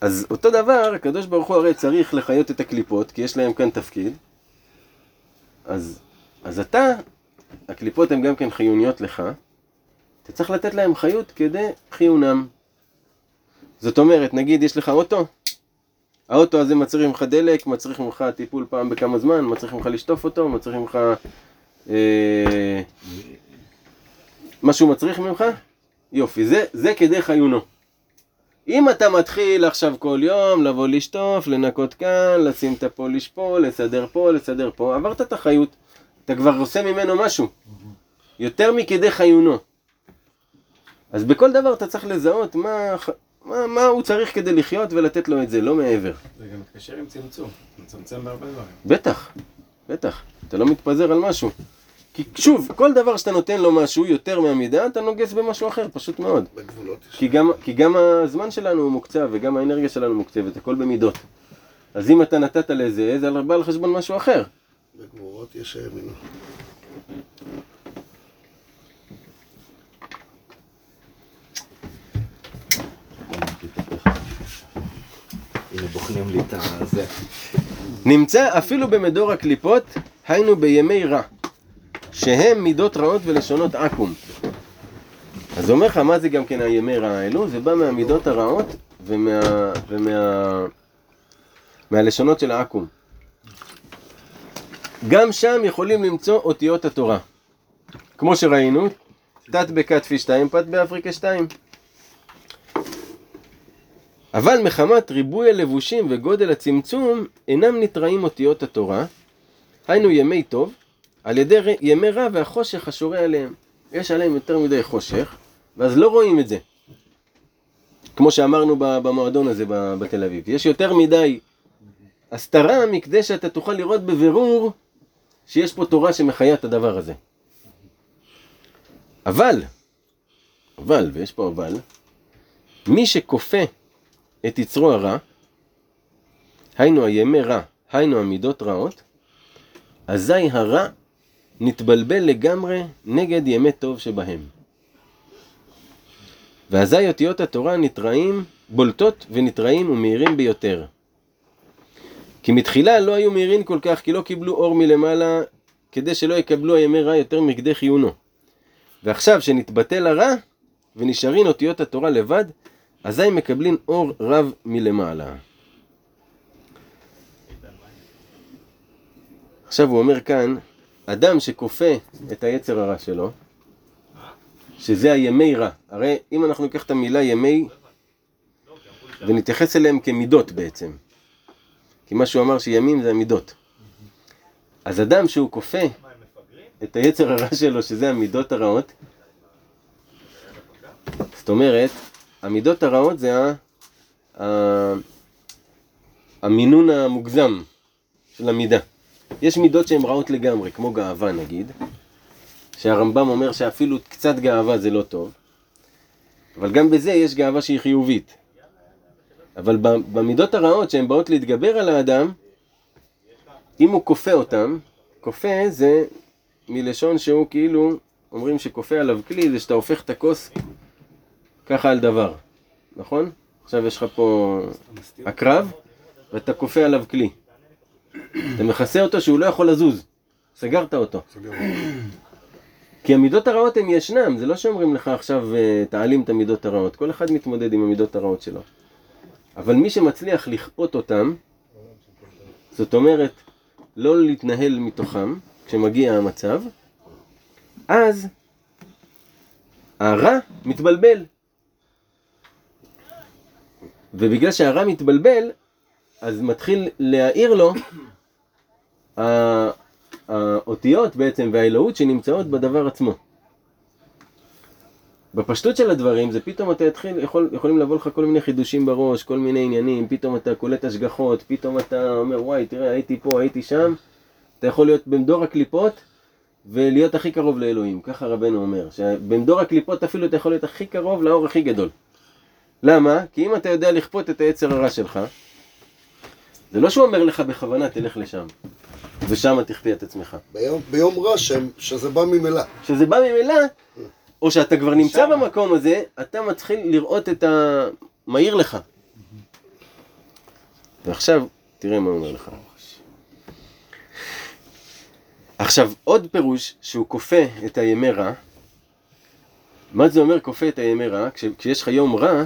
אז אותו דבר, הקדוש ברוך הוא הרי צריך לחיות את הקליפות, כי יש להם כאן תפקיד. אז, אז אתה, הקליפות הן גם כן חיוניות לך, אתה צריך לתת להם חיות כדי חיונם. זאת אומרת, נגיד יש לך אוטו, האוטו הזה מצריך ממך דלק, מצריך ממך טיפול פעם בכמה זמן, מצריך ממך לשטוף אותו, מצריך ממך... אה, משהו מצריך ממך? יופי, זה, זה כדרך עיונו. אם אתה מתחיל עכשיו כל יום לבוא לשטוף, לנקות כאן, לשים את הפוליש פה, לסדר פה, לסדר פה, עברת את החיות, אתה כבר עושה ממנו משהו. יותר מכדרך עיונו. אז בכל דבר אתה צריך לזהות מה, מה, מה הוא צריך כדי לחיות ולתת לו את זה, לא מעבר. זה גם מתקשר עם צמצום, מצמצם בהרבה דברים. בטח, בטח. אתה לא מתפזר על משהו. כי שוב, כל דבר שאתה נותן לו משהו יותר מהמידה, אתה נוגס במשהו אחר, פשוט מאוד. בגבולות יש. כי גם, כי גם הזמן שלנו הוא מוקצב וגם האנרגיה שלנו מוקצבת, הכל במידות. אז אם אתה נתת לזה, זה בא על חשבון משהו אחר. בגבורות יש האמינו. בוחנים לי את הזה. נמצא אפילו במדור הקליפות, היינו בימי רע, שהם מידות רעות ולשונות עכו"ם. אז אומר לך, מה זה גם כן הימי רע האלו? זה בא מהמידות הרעות ומה... ומה... מהלשונות של העכו"ם. גם שם יכולים למצוא אותיות התורה. כמו שראינו, תת בכתפי 2, פת באפריקה 2. אבל מחמת ריבוי הלבושים וגודל הצמצום, אינם נתראים אותיות התורה, היינו ימי טוב, על ידי ימי רע והחושך השורה עליהם. יש עליהם יותר מדי חושך, ואז לא רואים את זה. כמו שאמרנו במועדון הזה בתל אביב. יש יותר מדי הסתרה מכדי שאתה תוכל לראות בבירור שיש פה תורה שמחיה את הדבר הזה. אבל, אבל, ויש פה אבל, מי שכופה את יצרו הרע, היינו הימי רע, היינו המידות רעות, אזי הרע נתבלבל לגמרי נגד ימי טוב שבהם. ואזי אותיות התורה נתראים, בולטות ונתראים ומאירים ביותר. כי מתחילה לא היו מאירים כל כך, כי לא קיבלו אור מלמעלה, כדי שלא יקבלו הימי רע יותר מכדי חיונו. ועכשיו שנתבטל הרע, ונשארין אותיות התורה לבד, אזי מקבלין אור רב מלמעלה. עכשיו הוא אומר כאן, אדם שכופה את היצר הרע שלו, שזה הימי רע, הרי אם אנחנו ניקח את המילה ימי ונתייחס אליהם כמידות בעצם, כי מה שהוא אמר שימים זה המידות. אז אדם שהוא כופה את היצר הרע שלו, שזה המידות הרעות, זאת אומרת, המידות הרעות זה. המינון המוגזם של המידה. יש מידות שהן רעות לגמרי, כמו גאווה נגיד, שהרמב"ם אומר שאפילו קצת גאווה זה לא טוב, אבל גם בזה יש גאווה שהיא חיובית. אבל במידות הרעות שהן באות להתגבר על האדם, אם הוא כופה אותם, כופה זה מלשון שהוא כאילו, אומרים שכופה עליו כלי, זה שאתה הופך את הכוס ככה על דבר, נכון? עכשיו יש לך פה עקרב, ואתה כופה עליו כלי. אתה מכסה אותו שהוא לא יכול לזוז, סגרת אותו. כי המידות הרעות הן ישנם, זה לא שאומרים לך עכשיו אה, תעלים את המידות הרעות, כל אחד מתמודד עם המידות הרעות שלו. אבל מי שמצליח לכפות אותם, זאת אומרת, לא להתנהל מתוכם, כשמגיע המצב, אז הרע מתבלבל. ובגלל שהרע מתבלבל, אז מתחיל להאיר לו האותיות בעצם והאלוהות שנמצאות בדבר עצמו. בפשטות של הדברים זה פתאום אתה יתחיל, יכול, יכולים לבוא לך כל מיני חידושים בראש, כל מיני עניינים, פתאום אתה קולט השגחות, פתאום אתה אומר וואי תראה הייתי פה, הייתי שם, אתה יכול להיות במדור הקליפות ולהיות הכי קרוב לאלוהים, ככה רבנו אומר, שבמדור הקליפות אפילו אתה יכול להיות הכי קרוב לאור הכי גדול. למה? כי אם אתה יודע לכפות את היצר הרע שלך, זה לא שהוא אומר לך בכוונה תלך לשם, ושם תכפה את עצמך. ביום, ביום רע שהם, שזה בא ממילא. כשזה בא ממילא, או שאתה כבר נמצא במקום הזה, אתה מתחיל לראות את ה... מהיר לך. ועכשיו, תראה מה הוא אומר לך. עכשיו, עוד פירוש שהוא כופה את הימי רע, מה זה אומר כופה את הימי רע? כש, כשיש לך יום רע,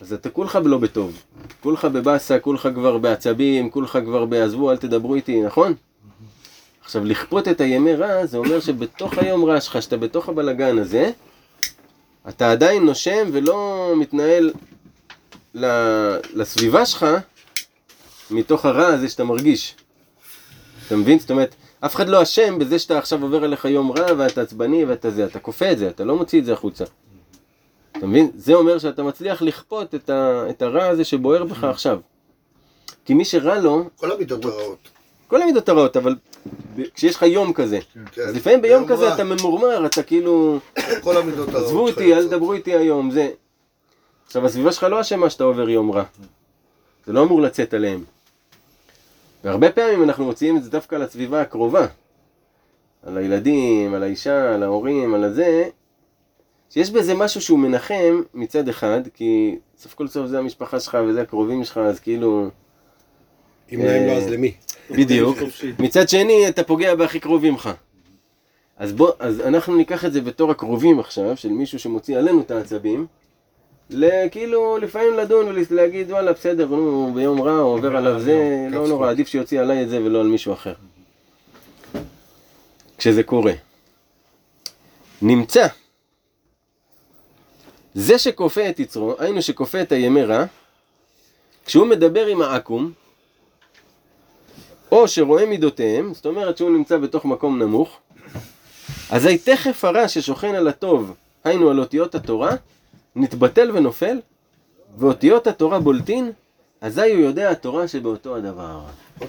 אז אתה כולך לא בטוב. כולך בבאסה, כולך כבר בעצבים, כולך כבר בעזבו, אל תדברו איתי, נכון? עכשיו, לכפות את הימי רע, זה אומר שבתוך היום רע שלך, שאתה בתוך הבלגן הזה, אתה עדיין נושם ולא מתנהל לסביבה שלך מתוך הרע הזה שאתה מרגיש. אתה מבין? זאת אומרת, אף אחד לא אשם בזה שאתה עכשיו עובר עליך יום רע ואתה עצבני ואתה זה, אתה כופה את זה, אתה לא מוציא את זה החוצה. אתה מבין? זה אומר שאתה מצליח לכפות את, ה, את הרע הזה שבוער בך עכשיו. כי מי שרע לו, כל המידות הרעות. כל המידות הרעות, אבל כשיש לך יום כזה, כן. אז לפעמים ביום כזה רע. אתה ממורמר, אתה כאילו, כל המידות הרעות. עזבו אותי, אל. תדברו איתי היום, זה. עכשיו, הסביבה שלך לא אשמה שאתה עובר יום רע. זה לא אמור לצאת עליהם. והרבה פעמים אנחנו מוציאים את זה דווקא על הסביבה הקרובה. על הילדים, על האישה, על ההורים, על הזה. שיש בזה משהו שהוא מנחם מצד אחד, כי סוף כל סוף זה המשפחה שלך וזה הקרובים שלך, אז כאילו... אם להם לא, אה, אז למי? בדיוק. מצד שני, אתה פוגע בהכי קרובים לך. אז בוא, אז אנחנו ניקח את זה בתור הקרובים עכשיו, של מישהו שמוציא עלינו את העצבים, לכאילו לפעמים לדון ולהגיד וואלה בסדר, נו, ביום רע הוא עובר עליו זה, לא נורא, עדיף שיוציא עליי את זה ולא על מישהו אחר. כשזה קורה. נמצא. זה שכופה את יצרו, היינו שכופה את הימי רע, כשהוא מדבר עם העכו"ם, או שרואה מידותיהם, זאת אומרת שהוא נמצא בתוך מקום נמוך, אזי תכף הרע ששוכן על הטוב, היינו על אותיות התורה, נתבטל ונופל, ואותיות התורה בולטין, אזי הוא יודע התורה שבאותו הדבר.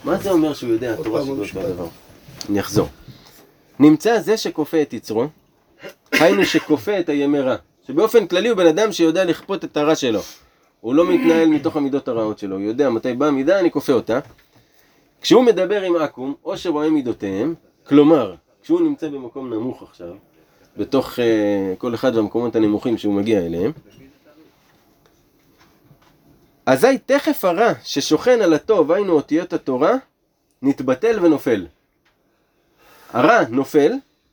מה זה אומר שהוא יודע התורה שבאותו. הדבר? אני אחזור. נמצא זה שכופה את יצרו, היינו שכופה את הימי רע, שבאופן כללי הוא בן אדם שיודע לכפות את הרע שלו. הוא לא מתנהל מתוך המידות הרעות שלו, הוא יודע מתי באה מידה, אני כופה אותה. כשהוא מדבר עם עכו"ם, או שרואה מידותיהם, כלומר, כשהוא נמצא במקום נמוך עכשיו, בתוך uh, כל אחד מהמקומות הנמוכים שהוא מגיע אליהם, אזי תכף הרע ששוכן על הטוב, היינו אותיות התורה, נתבטל ונופל. הרע נופל,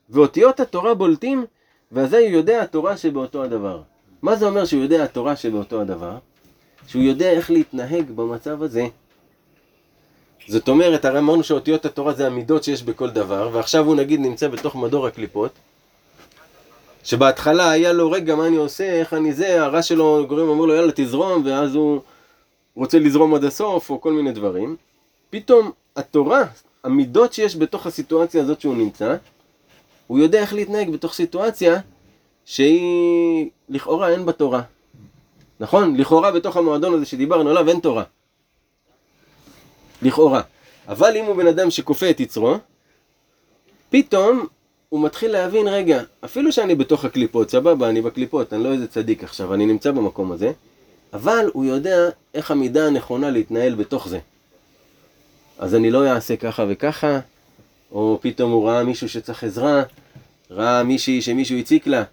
ואותיות התורה בולטים, ואזי הוא יודע התורה שבאותו הדבר. מה זה אומר שהוא יודע התורה שבאותו הדבר? שהוא יודע איך להתנהג במצב הזה. זאת אומרת, הרי אמרנו שאותיות התורה זה המידות שיש בכל דבר, ועכשיו הוא נגיד נמצא בתוך מדור הקליפות, שבהתחלה היה לו, רגע, מה אני עושה, איך אני זה, הרע שלו גורם אומר לו, יאללה, תזרום, ואז הוא רוצה לזרום עד הסוף, או כל מיני דברים. פתאום התורה, המידות שיש בתוך הסיטואציה הזאת שהוא נמצא, הוא יודע איך להתנהג בתוך סיטואציה שהיא לכאורה אין בה תורה. נכון? לכאורה בתוך המועדון הזה שדיברנו עליו אין תורה. לכאורה. אבל אם הוא בן אדם שכופה את יצרו, פתאום הוא מתחיל להבין, רגע, אפילו שאני בתוך הקליפות, סבבה, אני בקליפות, אני לא איזה צדיק עכשיו, אני נמצא במקום הזה, אבל הוא יודע איך המידה הנכונה להתנהל בתוך זה. אז אני לא אעשה ככה וככה, או פתאום הוא ראה מישהו שצריך עזרה, ראה מישהי שמישהו הציק לה,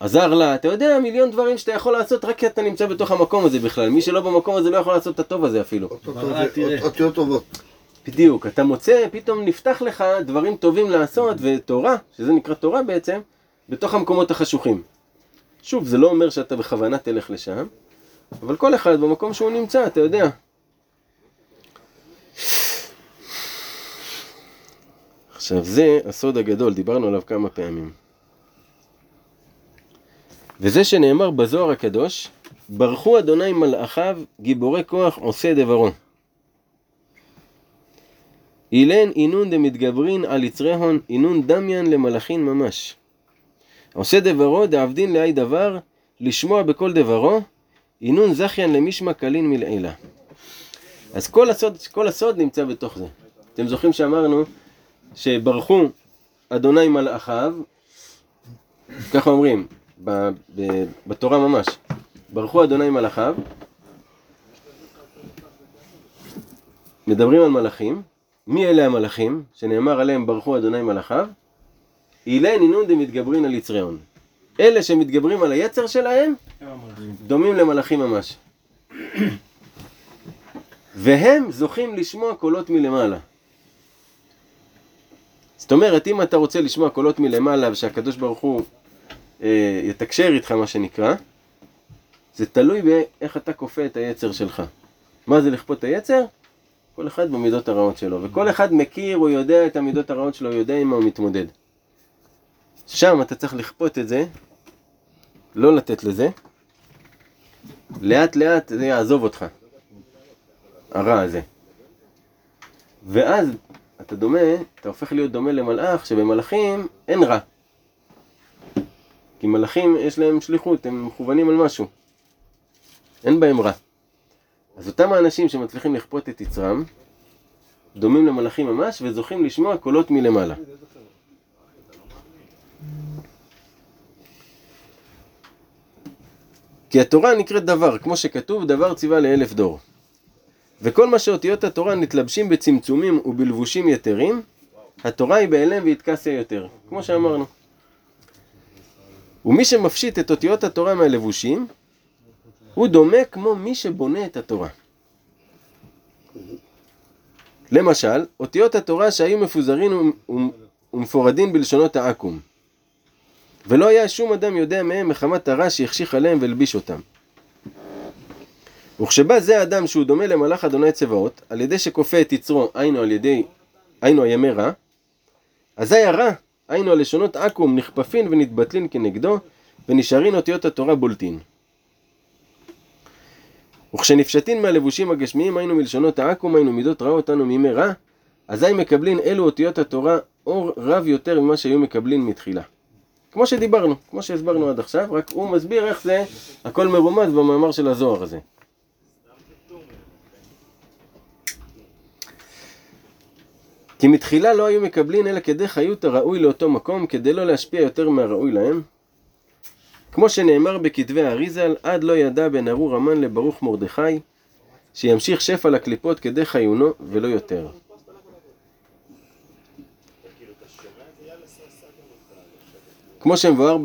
עזר לה, אתה יודע, מיליון דברים שאתה יכול לעשות רק כי אתה נמצא בתוך המקום הזה בכלל. מי שלא במקום הזה לא יכול לעשות את הטוב הזה אפילו. אותיות טובות. בדיוק, אתה מוצא, פתאום נפתח לך דברים טובים לעשות, ותורה, שזה נקרא תורה בעצם, בתוך המקומות החשוכים. שוב, זה לא אומר שאתה בכוונה תלך לשם, אבל כל אחד במקום שהוא נמצא, אתה יודע. עכשיו זה הסוד הגדול, דיברנו עליו כמה פעמים. וזה שנאמר בזוהר הקדוש, ברכו אדוני מלאכיו, גיבורי כוח עושה דברו. אילן אינון דמתגברין על יצרי הון, אינון דמיין למלאכין ממש. עושה דברו דעבדין לאי דבר, לשמוע בכל דברו, אינון זכיין למשמע קלין מלעילה. אז כל הסוד, כל הסוד נמצא בתוך זה. אתם זוכרים שאמרנו שברכו אדוני מלאכיו, ככה אומרים, ב, ב, בתורה ממש, ברכו אדוני מלאכיו, מדברים על מלאכים, מי אלה המלאכים, שנאמר עליהם ברכו אדוני מלאכיו? אילן אינון דמתגברין על יצרי הון. אלה שמתגברים על היצר שלהם, דומים למלאכים ממש. והם זוכים לשמוע קולות מלמעלה. זאת אומרת, אם אתה רוצה לשמוע קולות מלמעלה ושהקדוש ברוך הוא אה, יתקשר איתך, מה שנקרא, זה תלוי באיך אתה כופה את היצר שלך. מה זה לכפות את היצר? כל אחד במידות הרעות שלו, וכל אחד מכיר, הוא יודע את המידות הרעות שלו, הוא יודע עם מה הוא מתמודד. שם אתה צריך לכפות את זה לא לתת לזה, לאט לאט זה יעזוב אותך, הרע הזה. ואז אתה דומה, אתה הופך להיות דומה למלאך, שבמלאכים אין רע. כי מלאכים יש להם שליחות, הם מכוונים על משהו. אין בהם רע. אז אותם האנשים שמצליחים לכפות את יצרם, דומים למלאכים ממש, וזוכים לשמוע קולות מלמעלה. כי התורה נקראת דבר, כמו שכתוב, דבר ציווה לאלף דור. וכל מה שאותיות התורה נתלבשים בצמצומים ובלבושים יתרים, התורה היא בהלם והתכסיה יותר, כמו שאמרנו. ומי שמפשיט את אותיות התורה מהלבושים, הוא דומה כמו מי שבונה את התורה. למשל, אותיות התורה שהיו מפוזרים ומפורדים בלשונות העכו"ם. ולא היה שום אדם יודע מהם מחמת הרע שהחשיך עליהם והלביש אותם. וכשבא זה האדם שהוא דומה למלאך אדוני צבאות, על ידי שכופה את יצרו, היינו על ידי, היינו הימי רע, אזי הרע, היינו הלשונות עכו"ם, נכפפין ונתבטלין כנגדו, ונשארין אותיות התורה בולטין. וכשנפשטין מהלבושים הגשמיים, היינו מלשונות העכו"ם, היינו מידות רעות, אנו מימי רע, אזי מקבלין אלו אותיות התורה אור רב יותר ממה שהיו מקבלין מתחילה. כמו שדיברנו, כמו שהסברנו עד עכשיו, רק הוא מסביר איך זה הכל מרומז במאמר של הזוהר הזה. כי מתחילה לא היו מקבלין אלא כדי חיות הראוי לאותו מקום, כדי לא להשפיע יותר מהראוי להם. כמו שנאמר בכתבי האריזל, עד לא ידע בן ארור המן לברוך מרדכי, שימשיך שפע לקליפות כדי חיונו ולא יותר. כמו שמבואר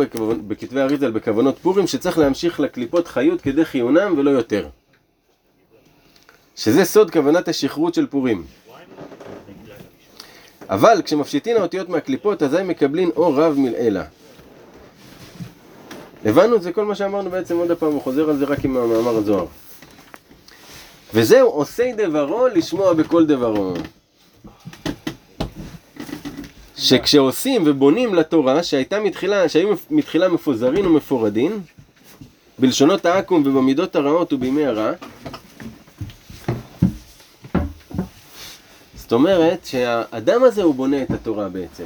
בכתבי אריזל בכוונות פורים, שצריך להמשיך לקליפות חיות כדי חיונם ולא יותר. שזה סוד כוונת השכרות של פורים. אבל כשמפשיטין האותיות מהקליפות, אזי מקבלין אור רב מלעילה. הבנו את זה כל מה שאמרנו בעצם עוד הפעם, הוא חוזר על זה רק עם המאמר הזוהר. וזהו עושי דברו לשמוע בכל דברו. שכשעושים ובונים לתורה, שהייתה מתחילה, שהיו מתחילה מפוזרים ומפורדים, בלשונות העכו"ם ובמידות הרעות ובימי הרע, זאת אומרת שהאדם הזה הוא בונה את התורה בעצם.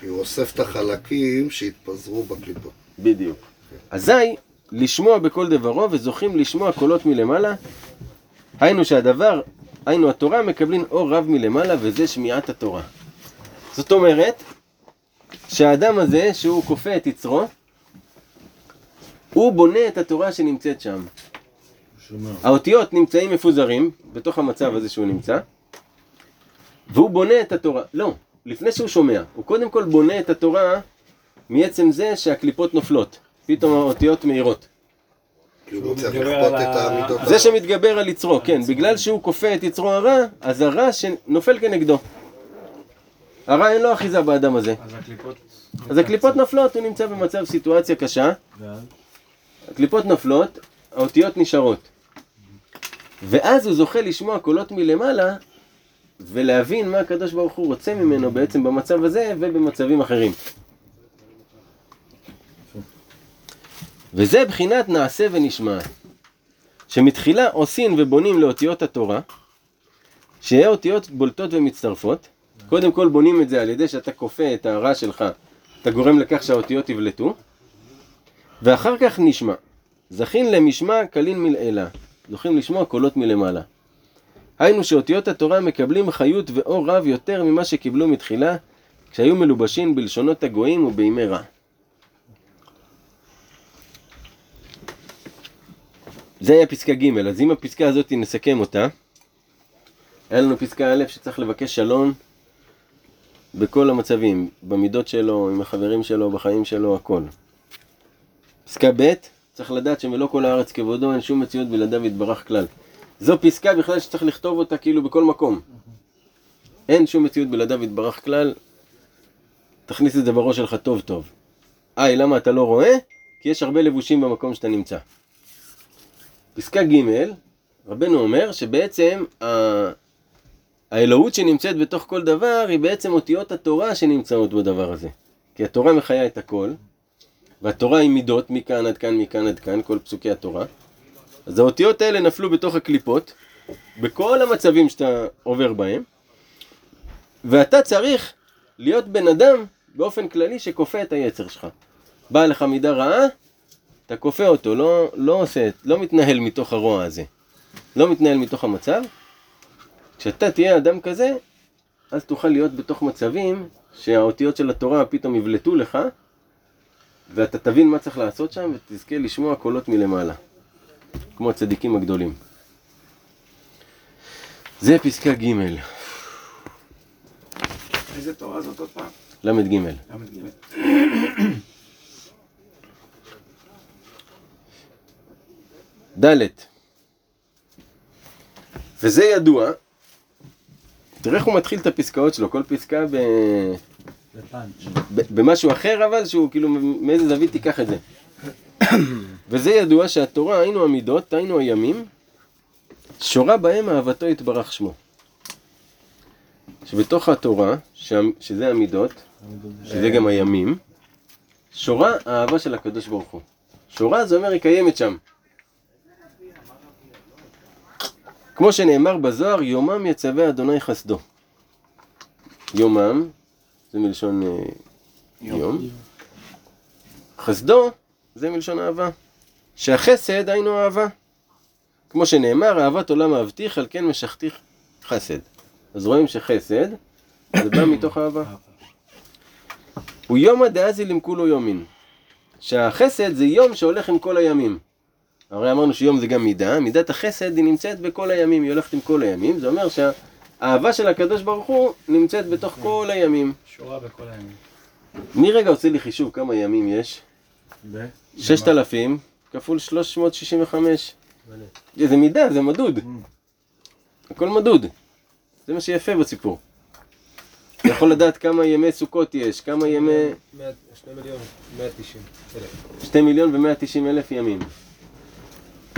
כי הוא אוסף את החלקים שהתפזרו בקליפות. בדיוק. אזי, לשמוע בכל דברו וזוכים לשמוע קולות מלמעלה, היינו שהדבר, היינו התורה מקבלים אור רב מלמעלה וזה שמיעת התורה. זאת אומרת, שהאדם הזה, שהוא כופה את יצרו, הוא בונה את התורה שנמצאת שם. האותיות נמצאים מפוזרים בתוך המצב הזה שהוא נמצא, והוא בונה את התורה. לא, לפני שהוא שומע, הוא קודם כל בונה את התורה מעצם זה שהקליפות נופלות, פתאום האותיות מהירות. המידות זה שמתגבר על יצרו, כן, בגלל שהוא כופה את יצרו הרע, אז הרע שנופל כנגדו. הרע אין לו אחיזה באדם הזה. אז הקליפות... אז הקליפות נופלות, הוא נמצא במצב סיטואציה קשה, הקליפות נופלות, האותיות נשארות. ואז הוא זוכה לשמוע קולות מלמעלה, ולהבין מה הקדוש ברוך הוא רוצה ממנו בעצם במצב הזה ובמצבים אחרים. וזה בחינת נעשה ונשמע. שמתחילה עושים ובונים לאותיות התורה, שיהיה אותיות בולטות ומצטרפות. קודם כל בונים את זה על ידי שאתה כופה את הרע שלך, אתה גורם לכך שהאותיות יבלטו. ואחר כך נשמע. זכין למשמע קלין מלעילה. זוכים לשמוע קולות מלמעלה. היינו שאותיות התורה מקבלים חיות ואור רב יותר ממה שקיבלו מתחילה, כשהיו מלובשים בלשונות הגויים ובימי רע. זה היה פסקה ג', אז אם הפסקה הזאת נסכם אותה, היה לנו פסקה א' שצריך לבקש שלום בכל המצבים, במידות שלו, עם החברים שלו, בחיים שלו, הכל. פסקה ב', צריך לדעת שמלוא כל הארץ כבודו, אין שום מציאות בלעדיו יתברך כלל. זו פסקה בכלל שצריך לכתוב אותה כאילו בכל מקום. אין שום מציאות בלעדיו יתברך כלל, תכניס את זה בראש שלך טוב טוב. היי, למה אתה לא רואה? כי יש הרבה לבושים במקום שאתה נמצא. פסקה ג', רבנו אומר שבעצם ה... האלוהות שנמצאת בתוך כל דבר היא בעצם אותיות התורה שנמצאות בדבר הזה. כי התורה מחיה את הכל, והתורה היא מידות, מכאן עד כאן, מכאן עד כאן, כל פסוקי התורה. אז האותיות האלה נפלו בתוך הקליפות, בכל המצבים שאתה עובר בהם, ואתה צריך להיות בן אדם באופן כללי שכופה את היצר שלך. באה לך מידה רעה, אתה כופה אותו, לא, לא עושה, לא מתנהל מתוך הרוע הזה. לא מתנהל מתוך המצב. כשאתה תהיה אדם כזה, אז תוכל להיות בתוך מצבים שהאותיות של התורה פתאום יבלטו לך, ואתה תבין מה צריך לעשות שם, ותזכה לשמוע קולות מלמעלה. כמו הצדיקים הגדולים. זה פסקה ג' איזה תורה זאת עוד פעם? ל"ג. ל"ג. ד' וזה ידוע, תראה איך הוא מתחיל את הפסקאות שלו, כל פסקה ב... ב- במשהו אחר אבל, שהוא כאילו מאיזה זווית תיקח את זה. וזה ידוע שהתורה, היינו המידות, היינו הימים, שורה בהם אהבתו יתברך שמו. שבתוך התורה, שם, שזה המידות, שזה גם הימים, שורה האהבה של הקדוש ברוך הוא. שורה זה אומר היא קיימת שם. כמו שנאמר בזוהר, יומם יצווה אדוני חסדו. יומם, זה מלשון אה, יום. חסדו, זה מלשון אהבה. שהחסד היינו אהבה. כמו שנאמר, אהבת עולם אהבתיך, על כן משכתיך חסד. אז רואים שחסד, זה בא מתוך אהבה. הוא יומא דאזי למכולו יומין. שהחסד זה יום שהולך עם כל הימים. הרי אמרנו שיום זה גם מידה, מידת החסד היא נמצאת בכל הימים, היא הולכת עם כל הימים, זה אומר שהאהבה של הקדוש ברוך הוא נמצאת בתוך כל הימים. שורה בכל הימים. מי רגע עושה לי חישוב כמה ימים יש? 6,000 כפול 365. זה מידה, זה מדוד. הכל מדוד. זה מה שיפה בסיפור. אתה יכול לדעת כמה ימי סוכות יש, כמה ימי... 2 מיליון, 190 אלף. 2 מיליון ומאה תשעים אלף ימים.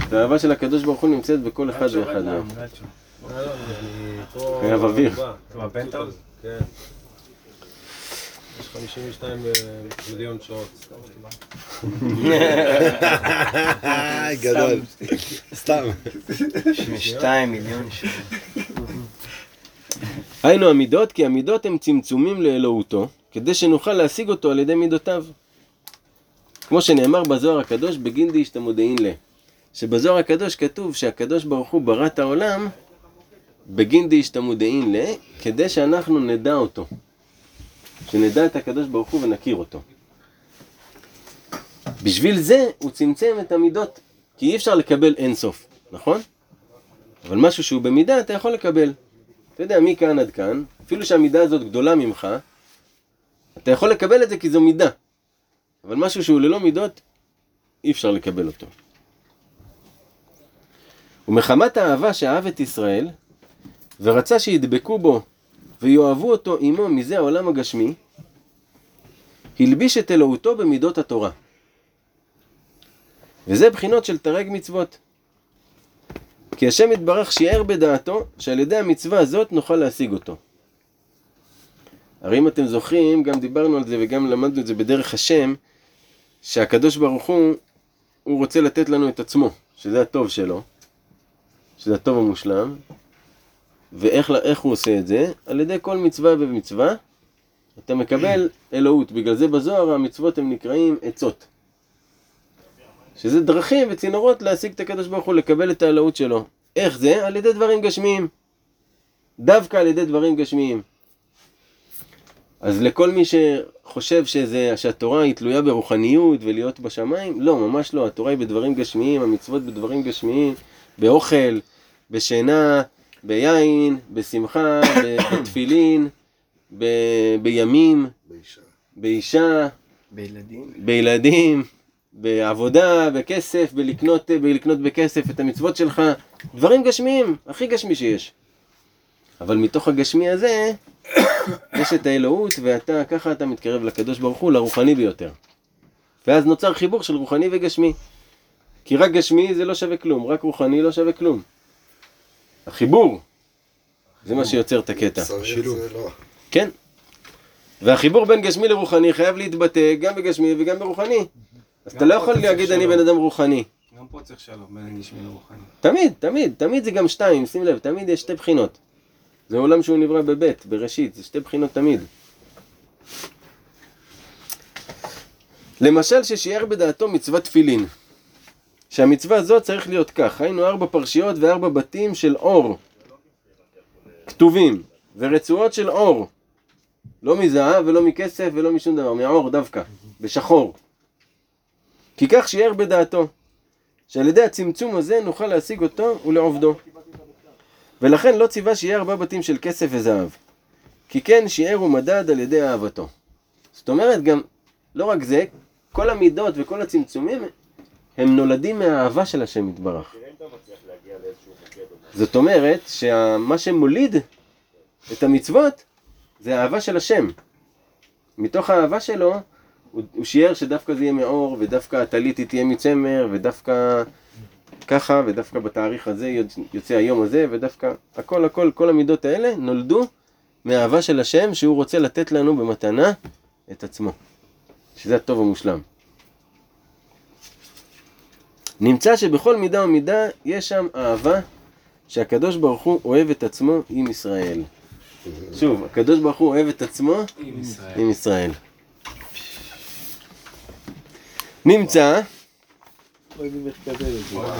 והאהבה של הקדוש ברוך הוא נמצאת בכל אחד ואחד מהם. חייב אוויר. אתה בפנטהאוז? כן. יש 52 מיליון שעות. גדול. סתם. שתיים מיליון שנה. היינו המידות, כי המידות הם צמצומים לאלוהותו, כדי שנוכל להשיג אותו על ידי מידותיו. כמו שנאמר בזוהר הקדוש, בגין דאישתמודעין ל. שבזוהר הקדוש כתוב שהקדוש ברוך הוא ברא את העולם בגין דאישתמודעין ל, כדי שאנחנו נדע אותו. שנדע את הקדוש ברוך הוא ונכיר אותו. בשביל זה הוא צמצם את המידות, כי אי אפשר לקבל אין סוף, נכון? אבל משהו שהוא במידה אתה יכול לקבל. אתה יודע, מכאן עד כאן, אפילו שהמידה הזאת גדולה ממך, אתה יכול לקבל את זה כי זו מידה. אבל משהו שהוא ללא מידות, אי אפשר לקבל אותו. ומחמת האהבה שאהב את ישראל, ורצה שידבקו בו ויאהבו אותו עמו מזה העולם הגשמי, הלביש את אלוהותו במידות התורה. וזה בחינות של תרג מצוות. כי השם יתברך שיער בדעתו שעל ידי המצווה הזאת נוכל להשיג אותו. הרי אם אתם זוכרים, גם דיברנו על זה וגם למדנו את זה בדרך השם, שהקדוש ברוך הוא, הוא רוצה לתת לנו את עצמו, שזה הטוב שלו, שזה הטוב המושלם, ואיך איך הוא עושה את זה? על ידי כל מצווה ומצווה, אתה מקבל אלוהות. בגלל זה בזוהר המצוות הם נקראים עצות. שזה דרכים וצינורות להשיג את הקדוש ברוך הוא, לקבל את האלוהות שלו. איך זה? על ידי דברים גשמיים. דווקא על ידי דברים גשמיים. אז לכל מי שחושב שזה, שהתורה היא תלויה ברוחניות ולהיות בשמיים, לא, ממש לא. התורה היא בדברים גשמיים, המצוות בדברים גשמיים, באוכל, בשינה, ביין, בשמחה, בתפילין, ב- בימים, באישה. באישה, בילדים. בילדים, בעבודה, בכסף, בלקנות, בלקנות בכסף את המצוות שלך, דברים גשמיים, הכי גשמי שיש. אבל מתוך הגשמי הזה, יש את האלוהות, ואתה, ככה אתה מתקרב לקדוש ברוך הוא, לרוחני ביותר. ואז נוצר חיבור של רוחני וגשמי. כי רק גשמי זה לא שווה כלום, רק רוחני לא שווה כלום. החיבור, זה מה שיוצר את הקטע. צריך שילוב. זה לא. כן. והחיבור בין גשמי לרוחני חייב להתבטא גם בגשמי וגם ברוחני. אז אתה לא יכול להגיד אני בן אדם רוחני. גם פה צריך שלום, בין גשמי לרוחני. תמיד, תמיד, תמיד זה גם שתיים, שים לב, תמיד יש שתי בחינות. זה עולם שהוא נברא בבית, בראשית, זה שתי בחינות תמיד. למשל ששיער בדעתו מצוות תפילין. שהמצווה הזאת צריך להיות כך, היינו ארבע פרשיות וארבע בתים של אור. כתובים, ורצועות של אור. לא מזהב ולא מכסף ולא משום דבר, מעור דווקא, בשחור. כי כך שיער בדעתו. שעל ידי הצמצום הזה נוכל להשיג אותו ולעובדו. ולכן לא ציווה שיהיה ארבע בתים של כסף וזהב. כי כן שיער ומדד על ידי אהבתו. זאת אומרת גם, לא רק זה, כל המידות וכל הצמצומים הם נולדים מהאהבה של השם יתברך. זאת אומרת שמה שמוליד את המצוות זה האהבה של השם. מתוך האהבה שלו הוא, שיער שדווקא זה יהיה מאור, ודווקא הטלית היא תהיה מצמר, ודווקא ככה, ודווקא בתאריך הזה יוצא היום הזה, ודווקא הכל הכל, כל המידות האלה נולדו מהאהבה של השם שהוא רוצה לתת לנו במתנה את עצמו. שזה הטוב המושלם. נמצא שבכל מידה ומידה יש שם אהבה שהקדוש ברוך הוא אוהב את עצמו עם ישראל. שוב, הקדוש ברוך הוא אוהב את עצמו עם ישראל. עם ישראל. נמצא, אוהב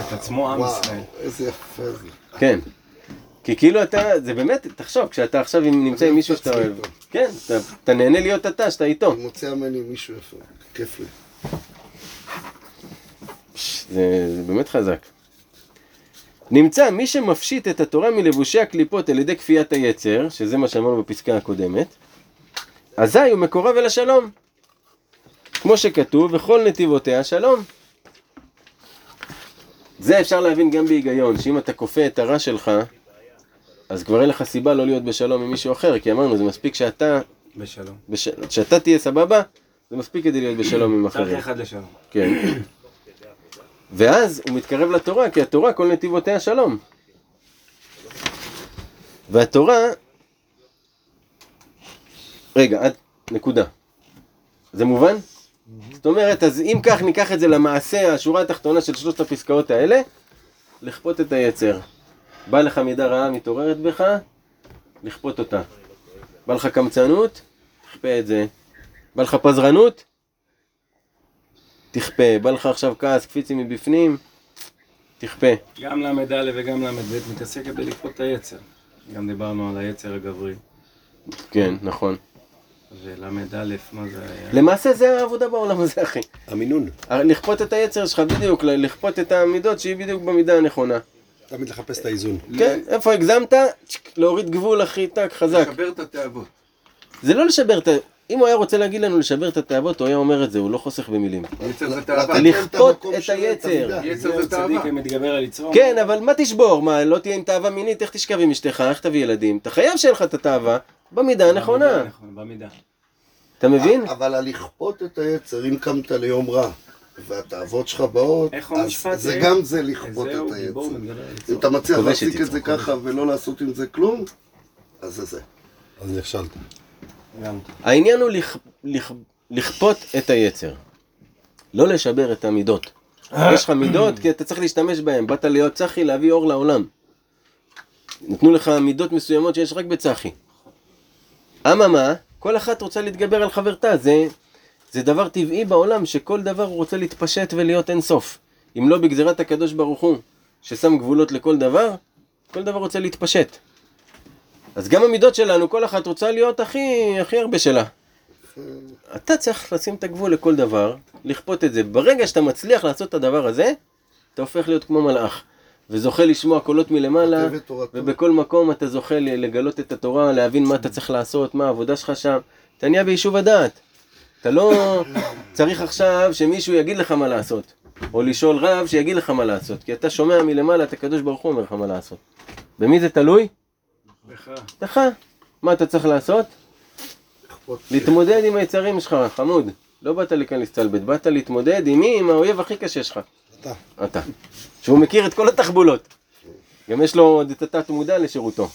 את עצמו עם ישראל. איזה יפה זה. כן, כי כאילו אתה, זה באמת, תחשוב, כשאתה עכשיו נמצא עם מישהו שאתה אוהב. כן, אתה- אתה נהנה להיות אתה, שאתה איתו. אני מוצא ממני מישהו יפה, כיף לי. זה, זה באמת חזק. נמצא מי שמפשיט את התורה מלבושי הקליפות על ידי כפיית היצר, שזה מה שאמרנו בפסקה הקודמת, אזי הוא מקורב אל השלום. כמו שכתוב, וכל נתיבותיה שלום. זה אפשר להבין גם בהיגיון, שאם אתה כופה את הרע שלך, אז כבר אין לך סיבה לא להיות בשלום עם מישהו אחר, כי אמרנו, זה מספיק שאתה, בשלום. בש... שאתה תהיה סבבה, זה מספיק כדי להיות בשלום עם צריך אחרים. אחד לשלום. כן. ואז הוא מתקרב לתורה, כי התורה כל נתיבותיה שלום. והתורה... רגע, עד נקודה. זה מובן? זאת אומרת, אז אם כך ניקח את זה למעשה, השורה התחתונה של שלושת הפסקאות האלה, לכפות את היצר. בא לך מידה רעה מתעוררת בך, לכפות אותה. בא לך קמצנות, תכפה את זה. בא לך פזרנות, תכפה. בא לך עכשיו כעס, קפיצי מבפנים, תכפה. גם ל"א וגם ל"ב מתעסקת בלכפות את היצר. גם דיברנו על היצר הגברי. כן, נכון. ול"א, מה זה היה? למעשה זה העבודה בעולם הזה, אחי. המינון. לכפות את היצר שלך בדיוק, לכפות את המידות שהיא בדיוק במידה הנכונה. תמיד לחפש את האיזון. כן, איפה הגזמת? להוריד גבול, אחי, טק, חזק. לשבר את התאוות. זה לא לשבר את ה... אם הוא היה רוצה להגיד לנו לשבר את התאוות, הוא היה אומר את זה, הוא לא חוסך במילים. יצר זה לתת תאווה. לכפות את היצר. יצר זה תאווה. ומתגבר על יצרו. כן, אבל מה תשבור? מה, לא תהיה עם תאווה מינית? איך תשכב עם אשתך? איך תביא ילדים? אתה חייב שיהיה לך את התאווה במידה הנכונה. במידה. אתה מבין? אבל על לכפות את היצר, אם קמת ליום רע, והתאוות שלך באות, אז זה זה? גם זה לכפות את היצר. אם. אתה מצליח כובש את זה ככה ולא לעשות עם זה כלום, אז זה זה. אז נכשלת. העניין הוא לכ... לכ... לכפות את היצר. לא לשבר את המידות. יש לך מידות כי אתה צריך להשתמש בהן. באת להיות צחי להביא אור לעולם. נתנו לך מידות מסוימות שיש רק בצחי. אממה, כל אחת רוצה להתגבר על חברתה. זה, זה דבר טבעי בעולם שכל דבר הוא רוצה להתפשט ולהיות אינסוף. אם לא בגזירת הקדוש ברוך הוא, ששם גבולות לכל דבר, כל דבר רוצה להתפשט. אז גם המידות שלנו, כל אחת רוצה להיות הכי, הכי הרבה שלה. אתה צריך לשים את הגבול לכל דבר, לכפות את זה. ברגע שאתה מצליח לעשות את הדבר הזה, אתה הופך להיות כמו מלאך. וזוכה לשמוע קולות מלמעלה. ובכל מקום אתה זוכה לגלות את התורה, להבין מה אתה צריך לעשות, מה העבודה שלך שם. אתה נהיה ביישוב הדעת. אתה לא צריך עכשיו שמישהו יגיד לך מה לעשות, או לשאול רב שיגיד לך מה לעשות, כי אתה שומע מלמעלה את הקדוש ברוך הוא אומר לך מה לעשות. במי זה תלוי? לך. לך. מה אתה צריך לעשות? להתמודד עם היצרים שלך, חמוד. לא באת לכאן להסתלבט, באת להתמודד עם מי? עם האויב הכי קשה שלך. אתה. אתה. שהוא מכיר את כל התחבולות. גם יש לו עוד את התת מודע לשירותו.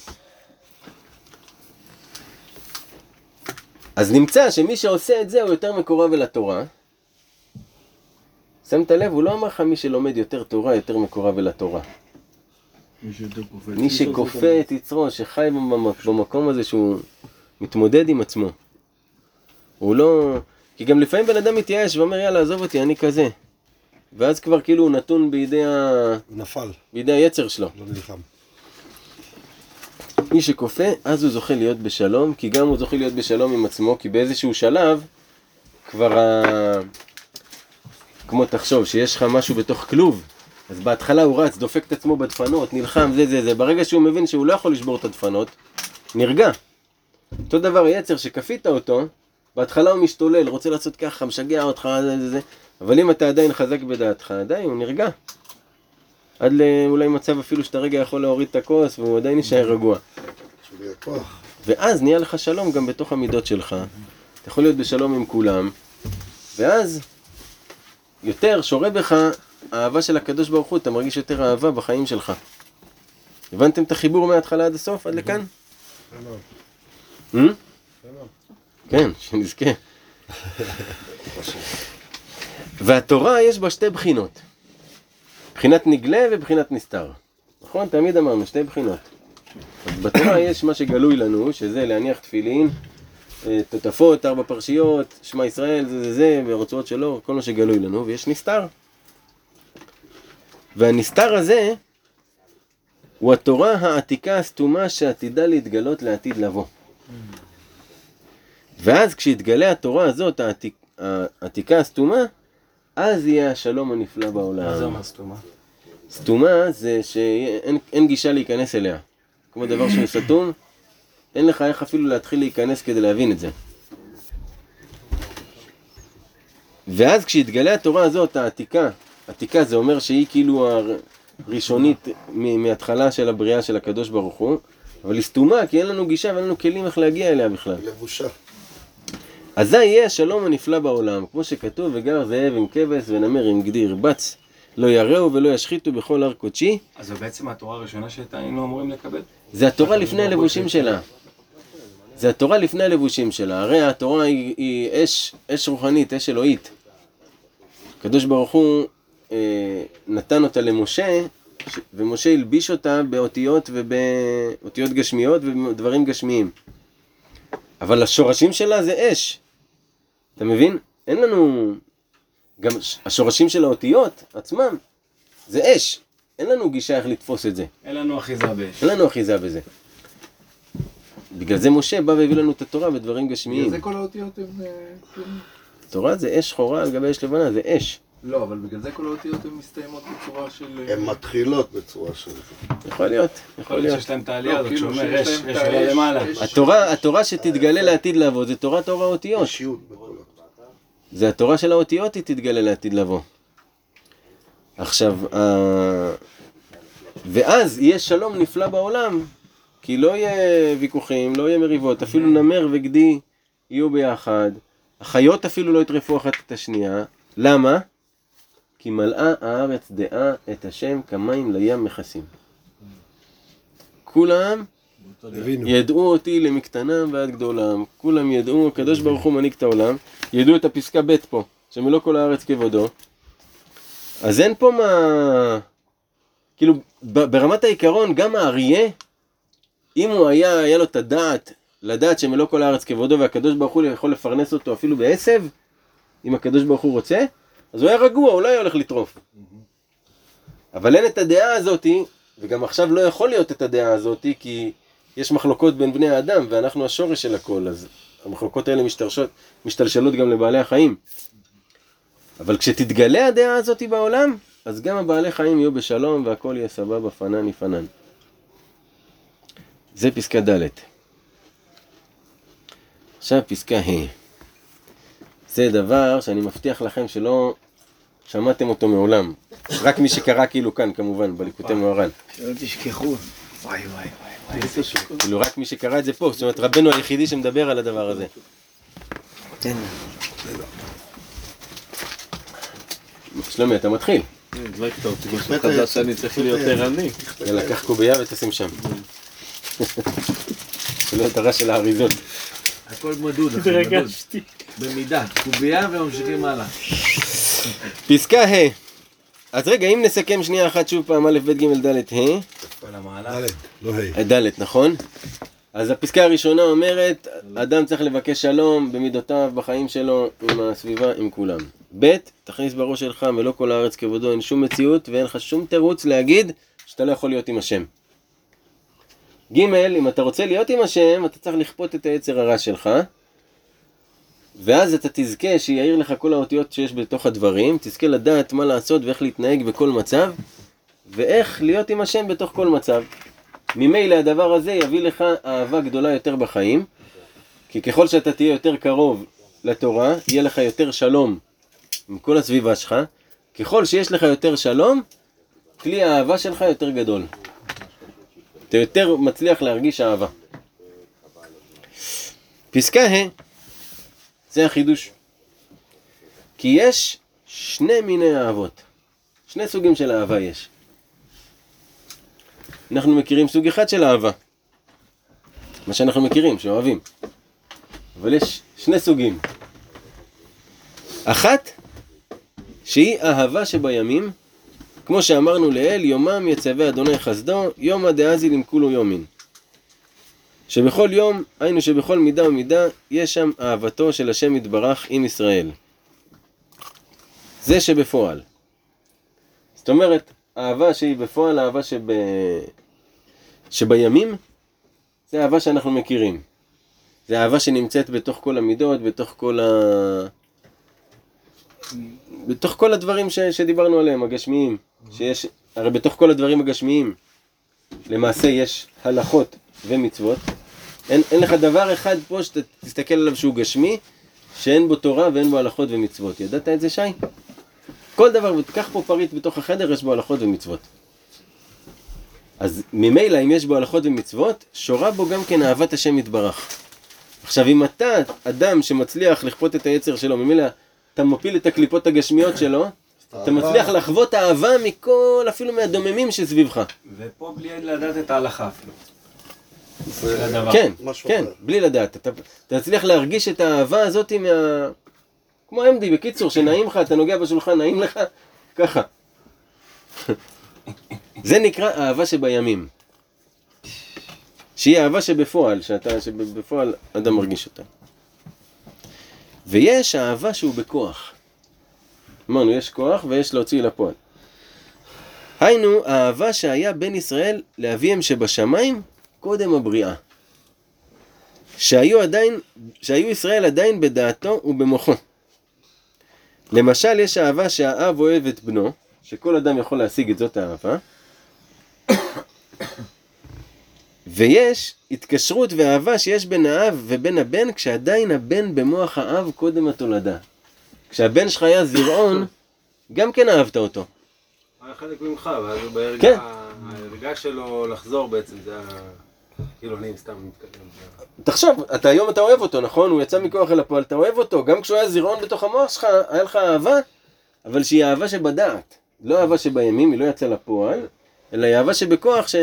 אז נמצא שמי שעושה את זה הוא יותר מקורב אל התורה. שמת לב, הוא לא אמר לך מי שלומד יותר תורה, יותר מקורב אל התורה. מי שכופה את יצרו, שחי במק- במקום הזה שהוא מתמודד עם עצמו. הוא לא... כי גם לפעמים בן אדם מתייאש ואומר יאללה עזוב אותי אני כזה. ואז כבר כאילו הוא נתון בידי, ה... נפל, בידי היצר שלו. לא נלחם. מי שכופה, אז הוא זוכה להיות בשלום, כי גם הוא זוכה להיות בשלום עם עצמו, כי באיזשהו שלב כבר ה... כמו תחשוב, שיש לך משהו בתוך כלוב, אז בהתחלה הוא רץ, דופק את עצמו בדפנות, נלחם, זה זה זה, ברגע שהוא מבין שהוא לא יכול לשבור את הדפנות, נרגע. אותו דבר היצר שכפית אותו, בהתחלה הוא משתולל, רוצה לעשות ככה, משגע אותך, זה זה זה, אבל אם אתה עדיין חזק בדעתך, די, הוא נרגע. עד לאולי מצב אפילו שאתה רגע יכול להוריד את הכוס והוא עדיין יישאר רגוע. ואז נהיה לך שלום גם בתוך המידות שלך. אתה יכול להיות בשלום עם כולם, ואז יותר שורה בך האהבה של הקדוש ברוך הוא, אתה מרגיש יותר אהבה בחיים שלך. הבנתם את החיבור מההתחלה עד הסוף, עד לכאן? כן, שנזכה. והתורה יש בה שתי בחינות. בחינת נגלה ובחינת נסתר. נכון? תמיד אמרנו, שתי בחינות. אז בתורה יש מה שגלוי לנו, שזה להניח תפילין, אה, תותפות, ארבע פרשיות, שמע ישראל, זה זה זה, ורצועות שלו, כל מה שגלוי לנו, ויש נסתר. והנסתר הזה הוא התורה העתיקה הסתומה שעתידה להתגלות לעתיד לבוא. ואז כשיתגלה התורה הזאת, העתיק, העתיקה הסתומה, אז יהיה השלום הנפלא בעולם. מה זה אומר סתומה? סתומה זה שאין אין גישה להיכנס אליה. כמו דבר שהוא סתום, אין לך איך אפילו להתחיל להיכנס כדי להבין את זה. ואז כשיתגלה התורה הזאת, העתיקה, עתיקה זה אומר שהיא כאילו הראשונית מ- מההתחלה של הבריאה של הקדוש ברוך הוא, אבל היא סתומה כי אין לנו גישה ואין לנו כלים איך להגיע אליה בכלל. לבושה. אזי יהיה השלום הנפלא בעולם, כמו שכתוב, וגר זאב עם כבש ונמר עם גדי ירבץ, לא יראו ולא ישחיתו בכל הר קודשי. אז זו בעצם התורה הראשונה שהיינו אמורים לקבל? זה התורה לפני הלבושים שלה. זה התורה לפני הלבושים שלה. הרי התורה היא, היא אש, אש רוחנית, אש אלוהית. הקדוש ברוך הוא נתן אותה למשה, ש- ומשה הלביש אותה באותיות ובאותיות גשמיות ובדברים גשמיים. אבל השורשים שלה זה אש. אתה מבין? אין לנו... גם השורשים של האותיות עצמם זה אש. אין לנו גישה איך לתפוס את זה. אין לנו אחיזה באש. אין לנו אחיזה בזה. בגלל זה משה בא והביא לנו את התורה בדברים גשמיים. זה כל האותיות הם... אה, כאילו- תורה זה אש שחורה על גבי אש לבנה, זה אש. לא, אבל בגלל זה כל האותיות הן מסתיימות בצורה של... אה, הן מתחילות בצורה של. יכול להיות, יכול יכול להיות. שיש להם את העלייה לא, הזאת כאילו שאומר את עולה האש, למעלה. התורה, התורה שתתגלה לעתיד לבוא זה תורה תורה אותיות. אישיות בקולות. זה התורה של האותיות היא תתגלה לעתיד לבוא. עכשיו, ה... ואז יהיה שלום נפלא בעולם, כי לא יהיה ויכוחים, לא יהיה מריבות, אפילו נמר וגדי יהיו ביחד, החיות אפילו לא יטרפו אחת את השנייה, למה? כי מלאה הארץ דעה את השם כמים לים מכסים. כולם. ידעו אותי למקטנם ועד גדולם, כולם ידעו, הקדוש ברוך הוא מנהיג את העולם, ידעו את הפסקה ב' פה, שמלוא כל הארץ כבודו. אז אין פה מה... כאילו, ברמת העיקרון, גם האריה, אם הוא היה, היה לו את הדעת, לדעת שמלוא כל הארץ כבודו, והקדוש ברוך הוא יכול לפרנס אותו אפילו בעשב, אם הקדוש ברוך הוא רוצה, אז הוא היה רגוע, הוא לא היה הולך לטרוף. אבל אין את הדעה הזאתי, וגם עכשיו לא יכול להיות את הדעה הזאתי, כי יש מחלוקות בין בני האדם, ואנחנו השורש של הכל, אז המחלוקות האלה משתרשות, משתלשלות גם לבעלי החיים. אבל כשתתגלה הדעה הזאת בעולם, אז גם הבעלי חיים יהיו בשלום והכל יהיה סבבה, פנן יפנן. זה פסקה ד'. עכשיו פסקה ה'. זה דבר שאני מבטיח לכם שלא שמעתם אותו מעולם. רק מי שקרא כאילו כאן כמובן, בליקוטי מוהר"ן. שלא תשכחו. וואי וואי וואי. כאילו רק מי שקרא את זה פה, זאת אומרת רבנו היחידי שמדבר על הדבר הזה. תן. שלומי, אתה מתחיל. שחשב היצר. שאני צריך להיות. ערני. יאללה, קח קובייה ותשים שם. שלא את הרע של האריזות. הכל מדוד, אחי, מדוד. במידה, קובייה וממשיכים הלאה. פסקה ה' אז רגע, אם נסכם שנייה אחת שוב פעם א', ב', ג', ד', ה', לא ה'. ד', נכון? אז הפסקה הראשונה אומרת, אדם צריך לבקש שלום במידותיו, בחיים שלו, עם הסביבה, עם כולם. ב', תכניס בראש שלך מלוא כל הארץ כבודו, אין שום מציאות ואין לך שום תירוץ להגיד שאתה לא יכול להיות עם השם. ג', אם אתה רוצה להיות עם השם, אתה צריך לכפות את היצר הרע שלך, ואז אתה תזכה שיעיר לך כל האותיות שיש בתוך הדברים, תזכה לדעת מה לעשות ואיך להתנהג בכל מצב, ואיך להיות עם השם בתוך כל מצב. ממילא הדבר הזה יביא לך אהבה גדולה יותר בחיים, כי ככל שאתה תהיה יותר קרוב לתורה, יהיה לך יותר שלום עם כל הסביבה שלך, ככל שיש לך יותר שלום, כלי האהבה שלך יותר גדול. אתה יותר מצליח להרגיש אהבה. פסקה ה' זה החידוש. כי יש שני מיני אהבות. שני סוגים של אהבה יש. אנחנו מכירים סוג אחד של אהבה. מה שאנחנו מכירים, שאוהבים. אבל יש שני סוגים. אחת, שהיא אהבה שבימים, כמו שאמרנו לאל, יומם יצווה אדוני חסדו, יומא דאזיל עם כולו יומין. שבכל יום, היינו שבכל מידה ומידה, יש שם אהבתו של השם יתברך עם ישראל. זה שבפועל. זאת אומרת, אהבה שהיא בפועל, אהבה שב... שבימים, זה אהבה שאנחנו מכירים. זה אהבה שנמצאת בתוך כל המידות, בתוך כל ה... בתוך כל הדברים ש... שדיברנו עליהם, הגשמיים. שיש, הרי בתוך כל הדברים הגשמיים, למעשה יש הלכות ומצוות. אין, אין לך דבר אחד פה שאתה תסתכל עליו שהוא גשמי, שאין בו תורה ואין בו הלכות ומצוות. ידעת את זה, שי? כל דבר, ותיקח פה פריט בתוך החדר, יש בו הלכות ומצוות. אז ממילא, אם יש בו הלכות ומצוות, שורה בו גם כן אהבת השם יתברך. עכשיו, אם אתה אדם שמצליח לכפות את היצר שלו, ממילא אתה מפיל את הקליפות הגשמיות שלו, אתה מצליח לחוות אהבה מכל, אפילו מהדוממים שסביבך. ופה בלי לדעת את ההלכה אפילו. כן, כן. בלי לדעת. אתה אתה תצליח להרגיש את האהבה הזאת מה... כמו אמדי, בקיצור, שנעים לך, אתה נוגע בשולחן, נעים לך, ככה. זה נקרא אהבה שבימים. שהיא אהבה שבפועל, שאתה, שבפועל אדם מרגיש אותה. ויש אהבה שהוא בכוח. אמרנו, יש כוח ויש להוציא לפועל. היינו, האהבה שהיה בין ישראל לאביהם שבשמיים קודם הבריאה. שהיו עדיין, שהיו ישראל עדיין בדעתו ובמוחו. למשל, יש אהבה שהאב אוהב את בנו, שכל אדם יכול להשיג את זאת האהבה, ויש התקשרות ואהבה שיש בין האב ובין הבן, כשעדיין הבן במוח האב קודם התולדה. כשהבן שלך היה זרעון, גם כן אהבת אותו. היה חלק ממך, ואז הוא כן. הערגה שלו לחזור בעצם, זה ה... כאילו אני סתם מתקדם. תחשוב, אתה היום אתה אוהב אותו, נכון? הוא יצא מכוח אל הפועל, אתה אוהב אותו. גם כשהוא היה זירעון בתוך המוח שלך, היה לך אהבה, אבל שהיא אהבה שבדעת. לא אהבה שבימים, היא לא יצאה לפועל, אלא היא אהבה שבכוח ש...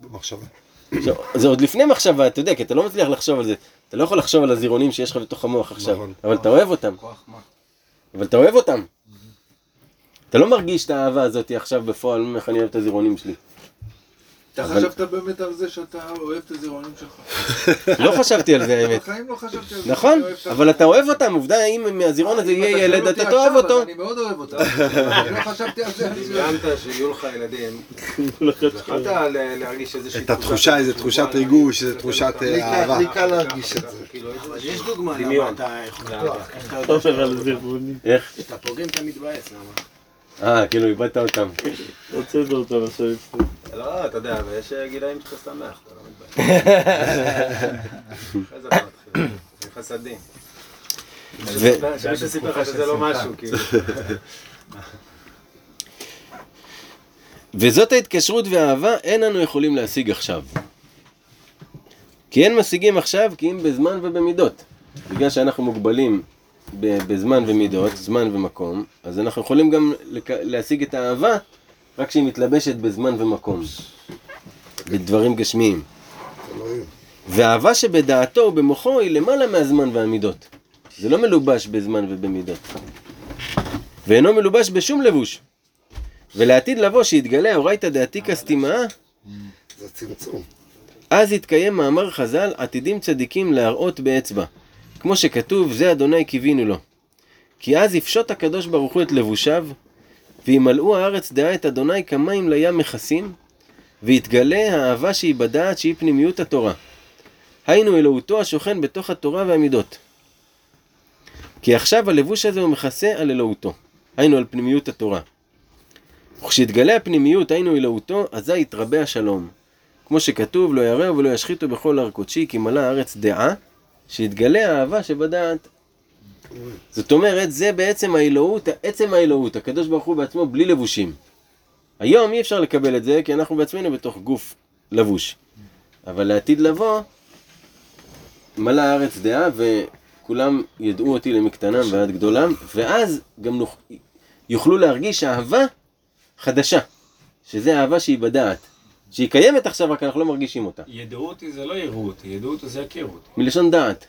במחשבה. זה עוד לפני מחשבה, אתה יודע, כי אתה לא מצליח לחשוב על זה. אתה לא יכול לחשוב על הזירעונים שיש לך בתוך המוח עכשיו, נכון. אבל אתה אוהב אותם. כוח מה? אבל אתה אוהב אותם. אתה לא מרגיש את האהבה הזאת עכשיו בפועל, איך אני אוהב את הזירעונים שלי. אתה אבל- חשבת באמת על זה שאתה אוהב את הזירעונים שלך? לא חשבתי על זה האמת. בחיים לא חשבתי על זה. נכון, שאני אוהב את אבל אתה אוהב אותם, עובדה, אם מהזירעון הזה יהיה ילד, אתה תאהב אותו. אני מאוד אוהב אותם. אני לא חשבתי על זה. אני- ציינת שיהיו לך ילדים, יכולת ל- להרגיש איזושהי את התחושה, איזה תחושת ריגוש, איזה תחושת לי קל- אהבה. לי קל להרגיש את זה. כאילו, יש דוגמה דמיון. למה אתה איך אתה יודע עובר על זירבונים. איך? שאתה פוגם אתה מתבאס, למה? אה, כאילו איבדת אותם. הוצאת אותו עכשיו. לא, אתה יודע, אבל יש גילאים שאתה שמח, אתה לא מתבייש. אחרי זה אתה מתחיל, זה חסדים. ו- שמישהו סיפר לך שזה לא משהו, כאילו. וזאת ההתקשרות והאהבה אין אנו יכולים להשיג עכשיו. כי אין משיגים עכשיו כי אם בזמן ובמידות. בגלל שאנחנו מוגבלים בזמן ומידות, זמן ומקום, אז אנחנו יכולים גם להשיג את האהבה רק כשהיא מתלבשת בזמן ומקום. בדברים גשמיים. והאהבה שבדעתו ובמוחו היא למעלה מהזמן והמידות. זה לא מלובש בזמן ובמידות. ואינו מלובש בשום לבוש. ולעתיד לבוא שיתגלה אורייתא דעתיקא סתימה, זה צמצום. אז יתקיים מאמר חז"ל עתידים צדיקים להראות באצבע. כמו שכתוב, זה אדוני קיווינו לו. כי אז יפשוט הקדוש ברוך הוא את לבושיו, וימלאו הארץ דעה את אדוני כמים לים מכסים, ויתגלה האהבה שהיא בדעת שהיא פנימיות התורה. היינו אלוהותו השוכן בתוך התורה והמידות. כי עכשיו הלבוש הזה הוא מכסה על אלוהותו, היינו על פנימיות התורה. וכשיתגלה הפנימיות, היינו אלוהותו, אזי יתרבה השלום. כמו שכתוב, לא יראו ולא ישחיתו בכל הר קודשי, כי מלאה הארץ דעה, שיתגלה האהבה שבדעת. זאת אומרת, זה בעצם האלוהות, עצם האלוהות, הקדוש ברוך הוא בעצמו בלי לבושים. היום אי אפשר לקבל את זה, כי אנחנו בעצמנו בתוך גוף לבוש. אבל לעתיד לבוא, מלאה הארץ דעה, וכולם ידעו אותי למקטנם ועד גדולם, ואז גם נוכ... יוכלו להרגיש אהבה חדשה, שזה אהבה שהיא בדעת. שהיא קיימת עכשיו, רק אנחנו לא מרגישים אותה. ידעו אותי זה לא יראו אותי, ידעו אותי זה יכירו אותי. מלשון דעת.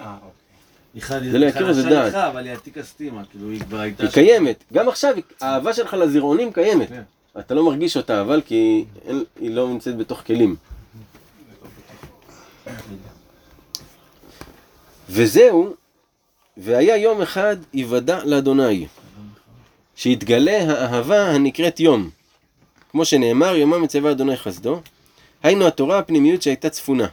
אה, אוקיי. זה לא יכיר, זה דעת. אבל היא עתיקה סתימה, כאילו היא כבר הייתה... היא קיימת. גם עכשיו, האהבה שלך לזרעונים קיימת. כן. אתה לא מרגיש אותה, אבל כי היא לא נמצאת בתוך כלים. וזהו, והיה יום אחד יוודע לאדוני, שיתגלה האהבה הנקראת יום. כמו שנאמר, יומם מצווה אדוני חסדו, היינו התורה הפנימיות שהייתה צפונה.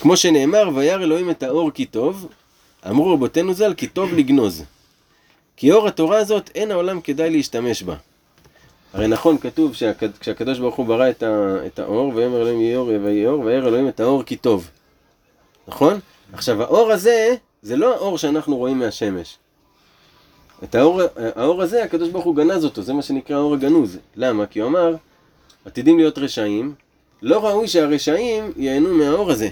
כמו שנאמר, וירא אלוהים את האור כי טוב, אמרו רבותינו ז"ל, כי טוב לגנוז. כי אור התורה הזאת, אין העולם כדאי להשתמש בה. הרי נכון, כתוב שכשהקדוש ברוך הוא ברא את, ה, את האור, ויאמר אלוהים יהיה אור ויהיה אור, וירא אלוהים את האור כי טוב. נכון? עכשיו, האור הזה, זה לא האור שאנחנו רואים מהשמש. את האור, האור הזה, הקדוש ברוך הוא גנז אותו, זה מה שנקרא האור הגנוז. למה? כי הוא אמר, עתידים להיות רשעים, לא ראוי שהרשעים ייהנו מהאור הזה.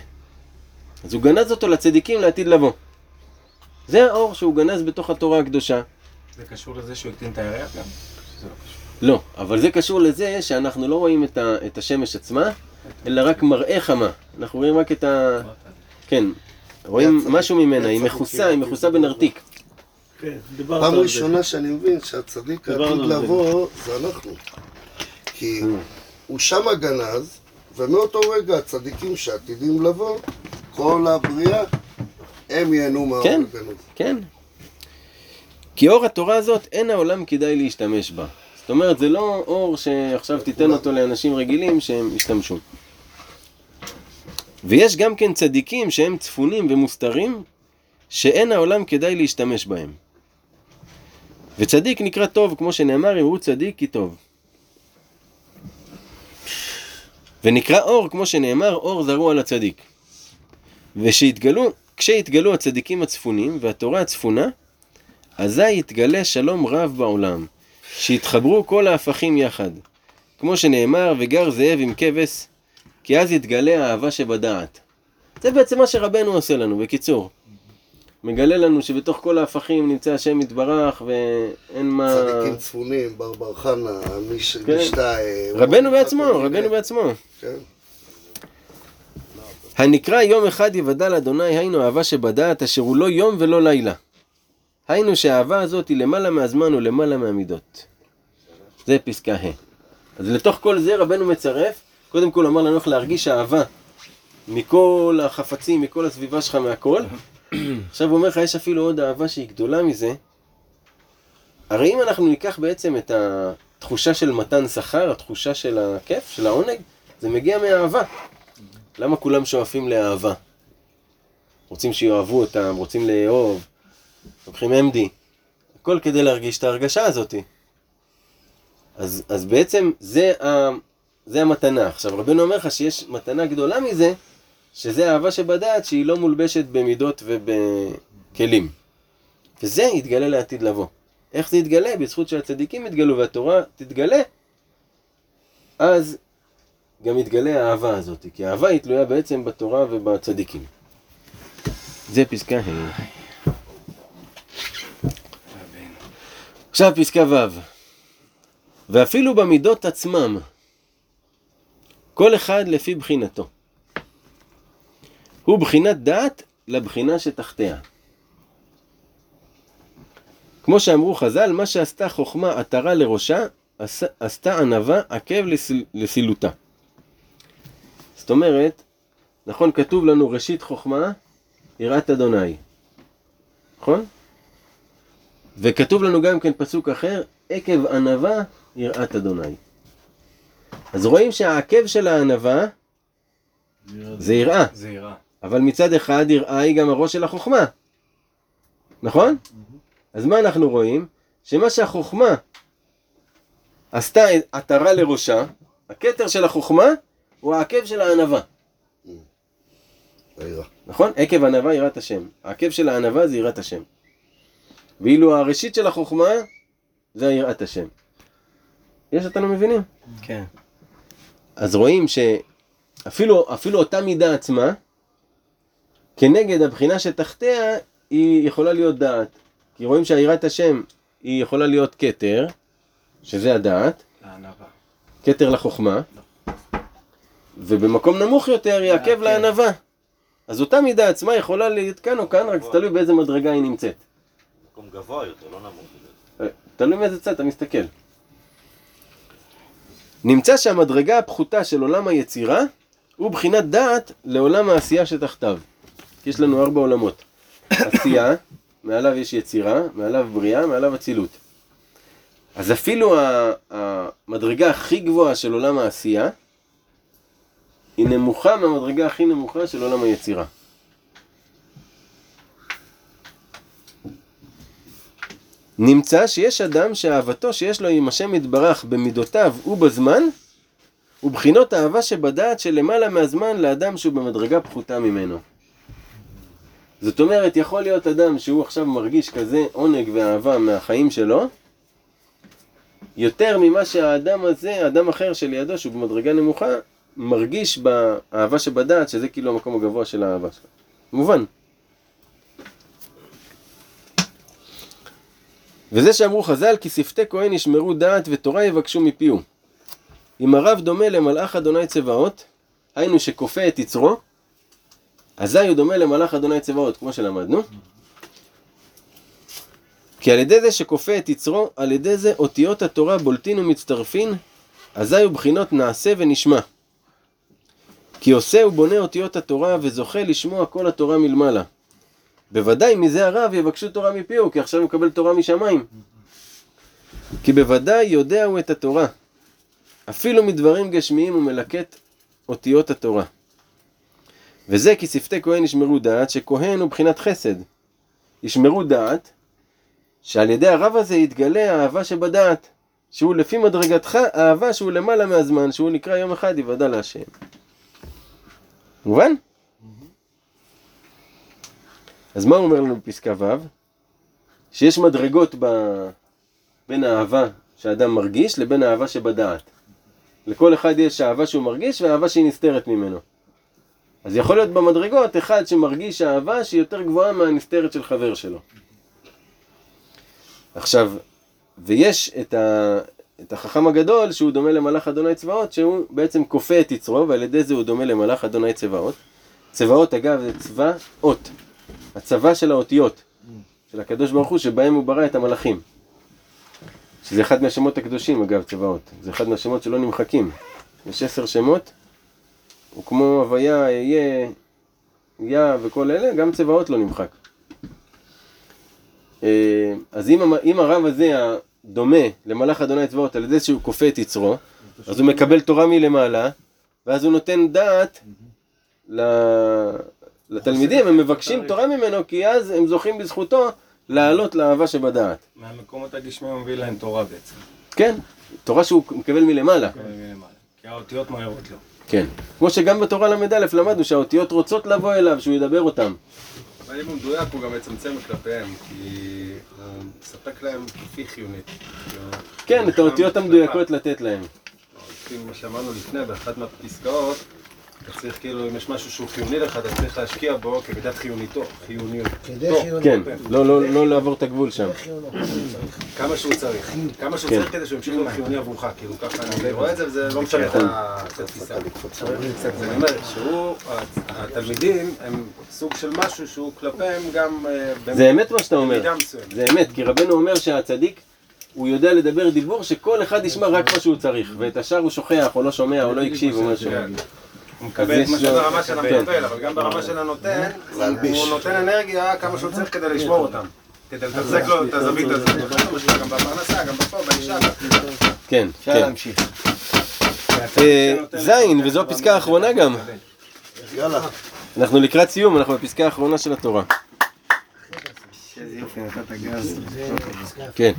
אז הוא גנז אותו לצדיקים לעתיד לבוא. זה האור שהוא גנז בתוך התורה הקדושה. זה קשור לזה שהוא הקטין את הירח גם? לא. לא, אבל זה קשור לזה שאנחנו לא רואים את, ה, את השמש עצמה, אלא רק מראה חמה. אנחנו רואים רק את ה... כן, רואים משהו ממנה, היא מכוסה, היא מכוסה בנרתיק. כן, דיברת פעם. ראשונה שאני מבין שהצדיק העתיד. לבוא זה אנחנו. כי. הוא שם הגנז, ומאותו רגע הצדיקים שעתידים לבוא, כל הבריאה, הם ייהנו מהאור כן. הגנוז. כן. כי אור התורה הזאת, אין העולם כדאי להשתמש בה. זאת אומרת, זה לא אור שעכשיו תיתן אותו לאנשים רגילים שהם ישתמשו. ויש גם כן צדיקים שהם צפונים ומוסתרים, שאין העולם כדאי להשתמש בהם. וצדיק נקרא טוב, כמו שנאמר, אמרו צדיק כי טוב. ונקרא אור, כמו שנאמר, אור זרוע לצדיק. ושיתגלו, כשיתגלו הצדיקים הצפונים והתורה הצפונה, אזי יתגלה שלום רב בעולם, שיתחברו כל ההפכים יחד. כמו שנאמר, וגר זאב עם כבש, כי אז יתגלה האהבה שבדעת. זה בעצם מה שרבנו עושה לנו, בקיצור. מגלה לנו שבתוך כל ההפכים נמצא השם יתברך ואין מה... צדיקים צפונים, בר בר חנה, מיש- כן. משתאי. רבנו הוא- בעצמו, רבנו בעצמו. כן. הנקרא יום אחד יוודע לאדוני, היינו אהבה שבדעת, אשר הוא לא יום ולא לילה. היינו שהאהבה הזאת היא למעלה מהזמן ולמעלה מהמידות. זה פסקה ה'. אז לתוך כל זה רבנו מצרף, קודם כל אמר לנו איך להרגיש אהבה מכל החפצים, מכל הסביבה שלך, מהכל. עכשיו הוא אומר לך, יש אפילו עוד אהבה שהיא גדולה מזה. הרי אם אנחנו ניקח בעצם את התחושה של מתן שכר, התחושה של הכיף, של העונג, זה מגיע מאהבה. למה כולם שואפים לאהבה? רוצים שיאהבו אותם, רוצים לאהוב, לוקחים MD, הכל כדי להרגיש את ההרגשה הזאת. אז, אז בעצם זה, ה, זה המתנה. עכשיו רבנו אומר לך שיש מתנה גדולה מזה, שזה אהבה שבדעת שהיא לא מולבשת במידות ובכלים. וזה יתגלה לעתיד לבוא. איך זה יתגלה? בזכות שהצדיקים יתגלו והתורה תתגלה, אז גם יתגלה האהבה הזאת, כי האהבה היא תלויה בעצם בתורה ובצדיקים. זה פסקה ה'. עכשיו פסקה ו'. ואפילו במידות עצמם, כל אחד לפי בחינתו. הוא בחינת דעת לבחינה שתחתיה. כמו שאמרו חז"ל, מה שעשתה חוכמה עטרה לראשה, עש- עשתה ענווה עקב לסיל- לסילותה. זאת אומרת, נכון, כתוב לנו ראשית חוכמה, יראת אדוני. נכון? וכתוב לנו גם כן פסוק אחר, עקב ענווה יראת אדוני. אז רואים שהעקב של הענווה זה יראה, זה יראה. אבל מצד אחד יראה היא גם הראש של החוכמה. נכון? אז מה אנחנו רואים? שמה שהחוכמה עשתה עטרה לראשה, הכתר של החוכמה הוא העקב של הענווה. נכון? עקב ענווה יראת השם. העקב של הענווה זה יראת השם. ואילו הראשית של החוכמה זה יראת השם. יש אותנו מבינים? כן. אז רואים שאפילו אפילו אותה מידה עצמה, כנגד הבחינה שתחתיה, היא יכולה להיות דעת. כי רואים שהיראת השם היא יכולה להיות כתר, שזה הדעת, לענווה. כתר לחוכמה, ובמקום נמוך יותר היא עקב לענווה. אז אותה מידה עצמה יכולה להיות כאן או כאן, רק זה תלוי באיזה מדרגה היא נמצאת. מקום גבוה יותר, לא נמוך יותר. אה, תלוי מאיזה צד אתה מסתכל. נמצא שהמדרגה הפחותה של עולם היצירה הוא בחינת דעת לעולם העשייה שתחתיו. כי יש לנו ארבע עולמות. עשייה, מעליו יש יצירה, מעליו בריאה, מעליו אצילות. אז אפילו המדרגה הכי גבוהה של עולם העשייה היא נמוכה מהמדרגה הכי נמוכה של עולם היצירה. נמצא שיש אדם שאהבתו שיש לו עם השם יתברך במידותיו ובזמן, ובחינות אהבה שבדעת שלמעלה מהזמן לאדם שהוא במדרגה פחותה ממנו. זאת אומרת, יכול להיות אדם שהוא עכשיו מרגיש כזה עונג ואהבה מהחיים שלו, יותר ממה שהאדם הזה, אדם אחר שלידו, שהוא במדרגה נמוכה, מרגיש באהבה שבדעת, שזה כאילו המקום הגבוה של האהבה שלו. מובן. וזה שאמרו חז"ל, כי שפתי כהן ישמרו דעת ותורה יבקשו מפיהו. אם הרב דומה למלאך אדוני צבאות, היינו שכופה את יצרו, אזי הוא דומה למלאך אדוני צבאות, כמו שלמדנו. כי על ידי זה שכופה את יצרו, על ידי זה אותיות התורה בולטין ומצטרפין, אזי הוא בחינות נעשה ונשמע. כי עושה ובונה אותיות התורה וזוכה לשמוע כל התורה מלמעלה. בוודאי מזה הרב יבקשו תורה מפיהו, כי עכשיו הוא מקבל תורה משמיים. כי בוודאי יודע הוא את התורה. אפילו מדברים גשמיים הוא מלקט אותיות התורה. וזה כי שפתי כהן ישמרו דעת, שכהן הוא בחינת חסד. ישמרו דעת, שעל ידי הרב הזה יתגלה האהבה שבדעת, שהוא לפי מדרגתך אהבה שהוא למעלה מהזמן, שהוא נקרא יום אחד יוודע להשם. מובן? אז מה הוא אומר לנו בפסקה ו'? שיש מדרגות ב... בין האהבה שאדם מרגיש לבין האהבה שבדעת. לכל אחד יש אהבה שהוא מרגיש ואהבה שהיא נסתרת ממנו. אז יכול להיות במדרגות אחד שמרגיש אהבה שהיא יותר גבוהה מהנסתרת של חבר שלו. עכשיו, ויש את, ה... את החכם הגדול שהוא דומה למלאך אדוני צבאות שהוא בעצם כופה את יצרו ועל ידי זה הוא דומה למלאך אדוני צבאות. צבאות אגב זה צבא אות. הצבא של האותיות של הקדוש ברוך הוא שבהם הוא ברא את המלאכים. שזה אחד מהשמות הקדושים אגב צבאות, זה אחד מהשמות שלא נמחקים. יש עשר שמות, וכמו הוויה, אהיה, יה וכל אלה, גם צבאות לא נמחק. אה, אז אם, אם הרב הזה דומה למלאך אדוני צבאות על ידי שהוא כופה את יצרו, אז הוא מקבל תורה מלמעלה, ואז הוא נותן דעת ל- לתלמידים, הם מבקשים תורה ממנו, כי אז הם זוכים בזכותו לעלות לאהבה שבדעת. מהמקומות הגשמיים הוא מביא להם תורה בעצם. כן, תורה שהוא מקבל מלמעלה. מקבל מלמעלה. כי האותיות מהירות לו. כן. כמו שגם בתורה ל"א למדנו שהאותיות רוצות לבוא אליו, שהוא ידבר אותם. אבל אם הוא מדויק הוא גם מצמצם כלפיהם, כי הוא מספק להם כפי חיונית. כן, את האותיות המדויקות לתת להם. לפי מה שאמרנו לפני, באחת מהפסקאות, אתה צריך כאילו, אם יש משהו שהוא חיוני לך, אתה צריך להשקיע בו כמידת חיוניתו, חיוניות. כדי חיונות. כן, לא, לא, לא לעבור את הגבול שם. כמה שהוא צריך. כמה שהוא כן. צריך כדי שהוא ימשיך להיות חיוני עבורך. כאילו ככה אני רואה את זה, וזה לא משנה את את התפיסה. אני אומר שהוא, התלמידים הם סוג של משהו שהוא כלפיהם גם... אה, זה אמת מה שאתה אומר. זה אמת, כי רבנו אומר שהצדיק, הוא יודע לדבר דיבור שכל אחד ישמע רק מה שהוא צריך, ואת השאר הוא שוכח, או לא שומע, או לא הקשיב, או משהו. כן. הוא מקבל את מה שברמה של כן. המקבל, אבל גם ברמה של הנותן. הוא נותן אנרגיה כמה שהוא צריך כדי לשמור אותם. כדי לתחזק לו את הזווית הזאת. גם בפרנסה, גם בפה, באישה. כן, אפשר כן. להמשיך. אה, זין, וזו הפסקה האחרונה גם. יאללה. אנחנו לקראת סיום, אנחנו בפסקה האחרונה של התורה. כן.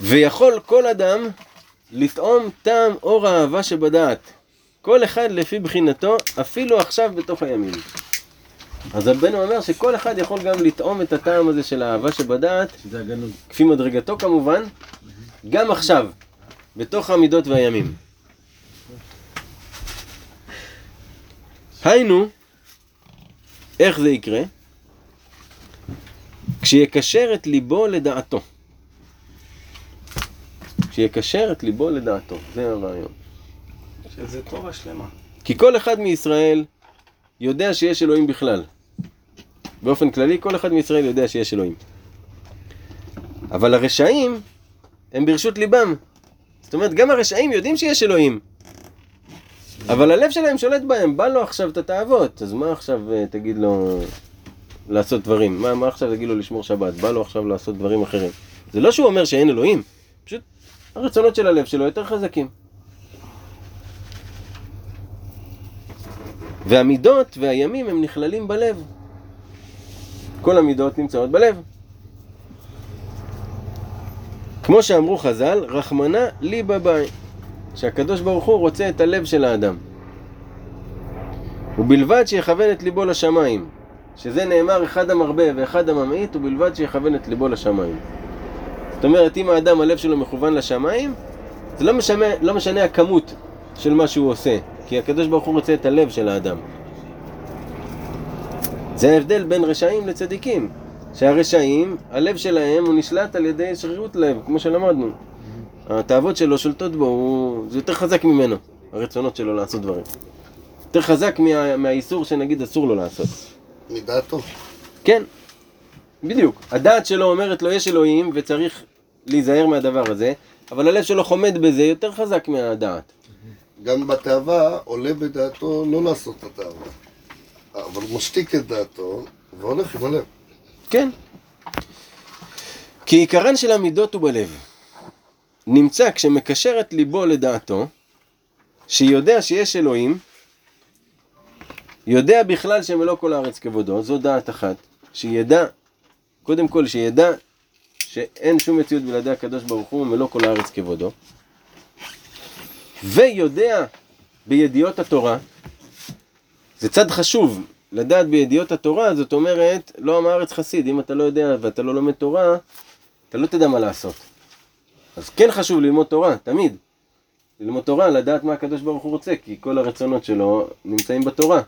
ויכול כל אדם לטעום טעם אור האהבה שבדעת. כל אחד לפי בחינתו, אפילו עכשיו בתוך הימים. אז רבנו אומר שכל אחד יכול גם לטעום את הטעם הזה של האהבה שבדעת. כפי מדרגתו כמובן, גם עכשיו, בתוך המידות והימים. היינו, איך זה יקרה? כשיקשר את ליבו לדעתו. כשיקשר את ליבו לדעתו, זה הרעיון. שזה תורה שלמה. כי כל אחד מישראל יודע שיש אלוהים בכלל. באופן כללי, כל אחד מישראל יודע שיש אלוהים. אבל הרשעים הם ברשות ליבם. זאת אומרת, גם הרשעים יודעים שיש אלוהים. אבל הלב שלהם שולט בהם, בא לו עכשיו את התאוות, אז מה עכשיו אה, תגיד לו לעשות דברים? מה, מה עכשיו תגיד לו לשמור שבת? בא לו עכשיו לעשות דברים אחרים. זה לא שהוא אומר שאין אלוהים, פשוט הרצונות של הלב שלו יותר חזקים. והמידות והימים הם נכללים בלב. כל המידות נמצאות בלב. כמו שאמרו חז"ל, רחמנא ליבא באי, שהקדוש ברוך הוא רוצה את הלב של האדם. ובלבד שיכוון את ליבו לשמיים, שזה נאמר אחד המרבה ואחד הממעיט, ובלבד שיכוון את ליבו לשמיים. זאת אומרת, אם האדם הלב שלו מכוון לשמיים, זה לא משנה, לא משנה הכמות של מה שהוא עושה, כי הקדוש ברוך הוא רוצה את הלב של האדם. זה ההבדל בין רשעים לצדיקים. שהרשעים, הלב שלהם הוא נשלט על ידי שרירות לב, כמו שלמדנו. התאוות שלו שולטות בו, הוא... זה יותר חזק ממנו, הרצונות שלו לעשות דברים. יותר חזק מה... מהאיסור שנגיד אסור לו לעשות. מדעתו. כן, בדיוק. הדעת שלו אומרת לו יש אלוהים וצריך להיזהר מהדבר הזה, אבל הלב שלו חומד בזה יותר חזק מהדעת. גם בתאווה עולה בדעתו לא לעשות את התאווה. אבל הוא משתיק את דעתו והולך עם הלב. כן. כי עיקרן של המידות הוא בלב. נמצא כשמקשר את ליבו לדעתו, שיודע שיש אלוהים, יודע בכלל שמלוא כל הארץ כבודו, זו דעת אחת, שידע, קודם כל שידע שאין שום מציאות בלעדי הקדוש ברוך הוא מלוא כל הארץ כבודו, ויודע בידיעות התורה, זה צד חשוב, לדעת בידיעות התורה, זאת אומרת, לא עם הארץ חסיד, אם אתה לא יודע ואתה לא לומד תורה, אתה לא תדע מה לעשות. אז כן חשוב ללמוד תורה, תמיד. ללמוד תורה, לדעת מה הקדוש ברוך הוא רוצה, כי כל הרצונות שלו נמצאים בתורה.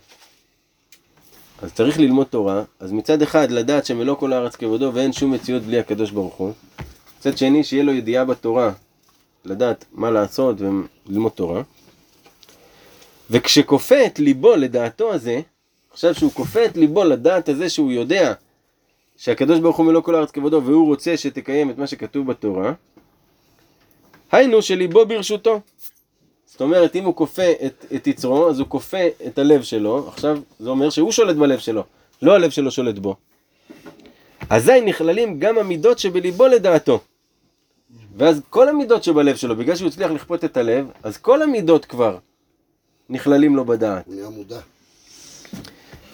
אז צריך ללמוד תורה, אז מצד אחד לדעת שמלוא כל הארץ כבודו ואין שום מציאות בלי הקדוש ברוך הוא. מצד שני, שיהיה לו ידיעה בתורה, לדעת מה לעשות וללמוד תורה. וכשכופה את ליבו לדעתו הזה, עכשיו שהוא כופה את ליבו לדעת הזה שהוא יודע שהקדוש ברוך הוא מלוא כל הארץ כבודו והוא רוצה שתקיים את מה שכתוב בתורה, היינו שליבו ברשותו. זאת אומרת, אם הוא כופה את, את יצרו, אז הוא כופה את הלב שלו, עכשיו זה אומר שהוא שולט בלב שלו, לא הלב שלו שולט בו. אזי נכללים גם המידות שבליבו לדעתו. ואז כל המידות שבלב שלו, בגלל שהוא הצליח לכפות את הלב, אז כל המידות כבר נכללים לו בדעת. הוא נהיה מודע.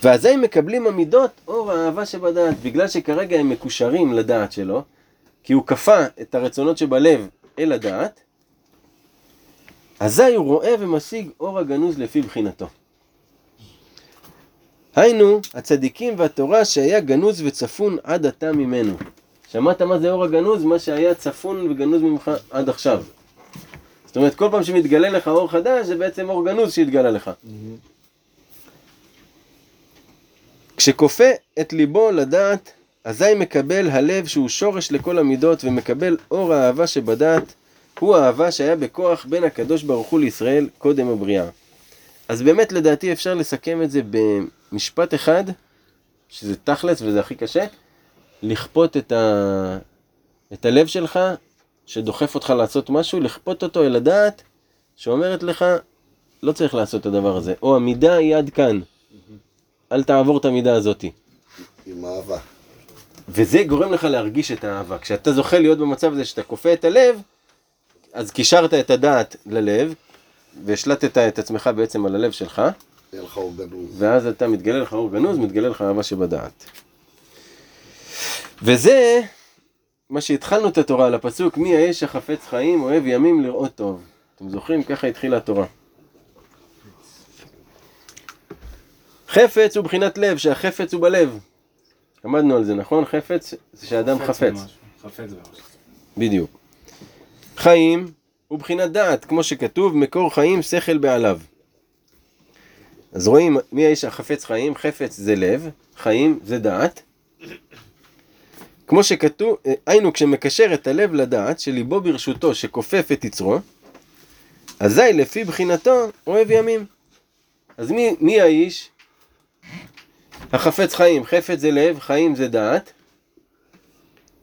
ואזי מקבלים המידות אור האהבה שבדעת, בגלל שכרגע הם מקושרים לדעת שלו, כי הוא כפה את הרצונות שבלב אל הדעת, אזי הוא רואה ומשיג אור הגנוז לפי בחינתו. היינו, הצדיקים והתורה שהיה גנוז וצפון עד עתה ממנו. שמעת מה זה אור הגנוז? מה שהיה צפון וגנוז ממך עד עכשיו. זאת אומרת, כל פעם שמתגלה לך אור חדש, זה בעצם אור גנוז שהתגלה לך. כשכופה את ליבו לדעת, אזי מקבל הלב שהוא שורש לכל המידות ומקבל אור האהבה שבדעת, הוא האהבה שהיה בכוח בין הקדוש ברוך הוא לישראל קודם הבריאה. אז באמת לדעתי אפשר לסכם את זה במשפט אחד, שזה תכלס וזה הכי קשה, לכפות את, ה... את הלב שלך, שדוחף אותך לעשות משהו, לכפות אותו אל הדעת, שאומרת לך, לא צריך לעשות את הדבר הזה, או המידה היא עד כאן, אל תעבור את המידה הזאתי. עם אהבה. וזה גורם לך להרגיש את האהבה. כשאתה זוכה להיות במצב הזה שאתה כופה את הלב, אז קישרת את הדעת ללב, והשלטת את עצמך בעצם על הלב שלך. ואז אתה מתגלה לך אור גנוז, מתגלה לך אהבה שבדעת. וזה מה שהתחלנו את התורה על הפסוק, מי האש החפץ חיים, אוהב ימים לראות טוב. אתם זוכרים? ככה התחילה התורה. חפץ הוא בחינת לב, שהחפץ הוא בלב. למדנו על זה, נכון? חפץ זה שאדם חפץ. חפץ במשהו. בדיוק. חיים הוא בחינת דעת, כמו שכתוב, מקור חיים שכל בעליו. אז רואים מי האיש החפץ חיים, חפץ זה לב, חיים זה דעת. כמו שכתוב, היינו כשמקשר את הלב לדעת, שליבו ברשותו, שכופף את יצרו, אזי לפי בחינתו אוהב ימים. אז מי, מי האיש? החפץ חיים, חפץ זה לב, חיים זה דעת,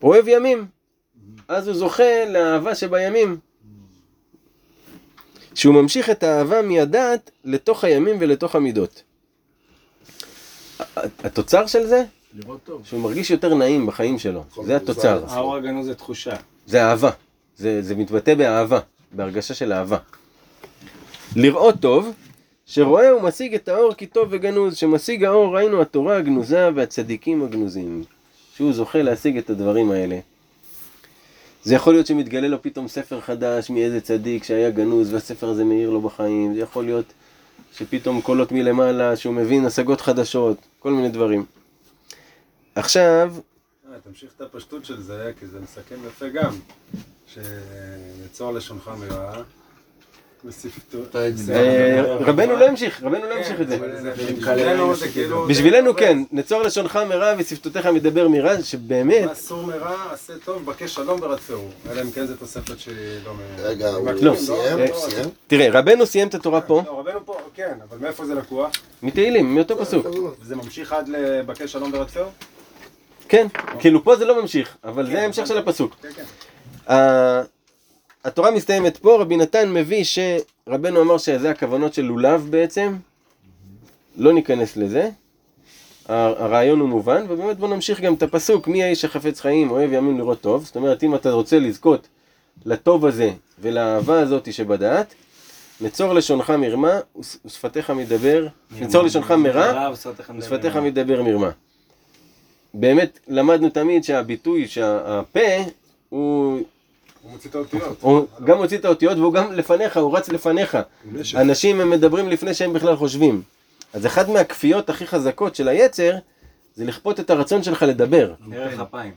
אוהב ימים. אז הוא זוכה לאהבה שבימים. שהוא ממשיך את האהבה מהדעת לתוך הימים ולתוך המידות. התוצר של זה, לראות טוב. שהוא מרגיש יותר נעים בחיים שלו. זה התוצר. האור הגנוז זה תחושה. זה אהבה. זה, זה מתבטא באהבה, בהרגשה של אהבה. לראות טוב, שרואה ומשיג את האור כי טוב וגנוז, שמשיג האור ראינו התורה הגנוזה והצדיקים הגנוזים. שהוא זוכה להשיג את הדברים האלה. זה יכול להיות שמתגלה לו פתאום ספר חדש מאיזה צדיק שהיה גנוז והספר הזה מאיר לו בחיים, זה יכול להיות שפתאום קולות מלמעלה שהוא מבין השגות חדשות, כל מיני דברים. עכשיו, אה, תמשיך את הפשטות של זה, כי זה מסכם יפה גם. שנצור לשונך מרעה. אה, רבנו לא המשיך, רבנו לא המשיך את זה. בשבילנו זה כאילו... בשבילנו כן, נצור לשונך מרע ושפתותיך מדבר מרע, שבאמת, אסור מרע, עשה טוב, בקש שלום ורדפהו. אלא אם כן זו תוספת שהיא לא... מ- רגע, הוא סיים? אה, הוא סיים? תראה, רבנו סיים את התורה פה, לא, רבנו פה, כן, אבל מאיפה זה לקוח? מתהילים, מאותו פסוק. זה ממשיך עד לבקש שלום ורדפהו? כן, כאילו פה זה לא ממשיך, אבל זה ההמשך של הפסוק. התורה מסתיימת פה, רבי נתן מביא שרבנו אמר שזה הכוונות של לולב בעצם, לא ניכנס לזה, הרעיון הוא מובן, ובאמת בוא נמשיך גם את הפסוק, מי האיש החפץ חיים, אוהב ימים לראות טוב, זאת אומרת אם אתה רוצה לזכות לטוב הזה ולאהבה הזאת שבדעת, נצור לשונך מרמה וש- ושפתיך מדבר, נצור לשונך מרע ושפתיך. מדבר מרמה. באמת למדנו תמיד שהביטוי שהפה הוא, הוא מוציא את האותיות. הוא גם מוציא את האותיות והוא גם לפניך, הוא רץ לפניך. אנשים הם מדברים לפני שהם בכלל חושבים. אז אחת מהכפיות הכי חזקות של היצר זה לכפות את הרצון שלך לדבר. ערך אפיים.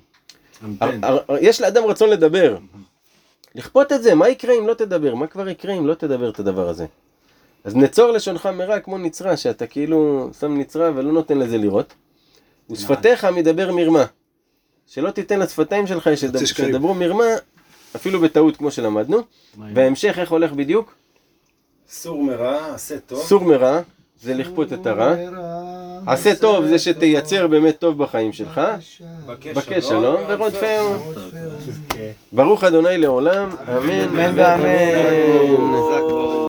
הר- יש לאדם רצון לדבר. לכפות את זה, מה יקרה אם לא תדבר? מה כבר יקרה אם לא תדבר את הדבר הזה? אז נצור לשונך מרע כמו נצרה, שאתה כאילו שם נצרה ולא נותן לזה לראות. ושפתיך מדבר מרמה. שלא תיתן לשפתיים שלך שדב- שקרים. שידברו מרמה, אפילו בטעות כמו שלמדנו. וההמשך איך הולך בדיוק? סור מרע, עשה טוב. סור מרע, זה לכפות את הרע. עשה טוב זה שתייצר באמת טוב בחיים שלך. בקש שלום ורודפהו. ברוך אדוני לעולם, אמן ואמן.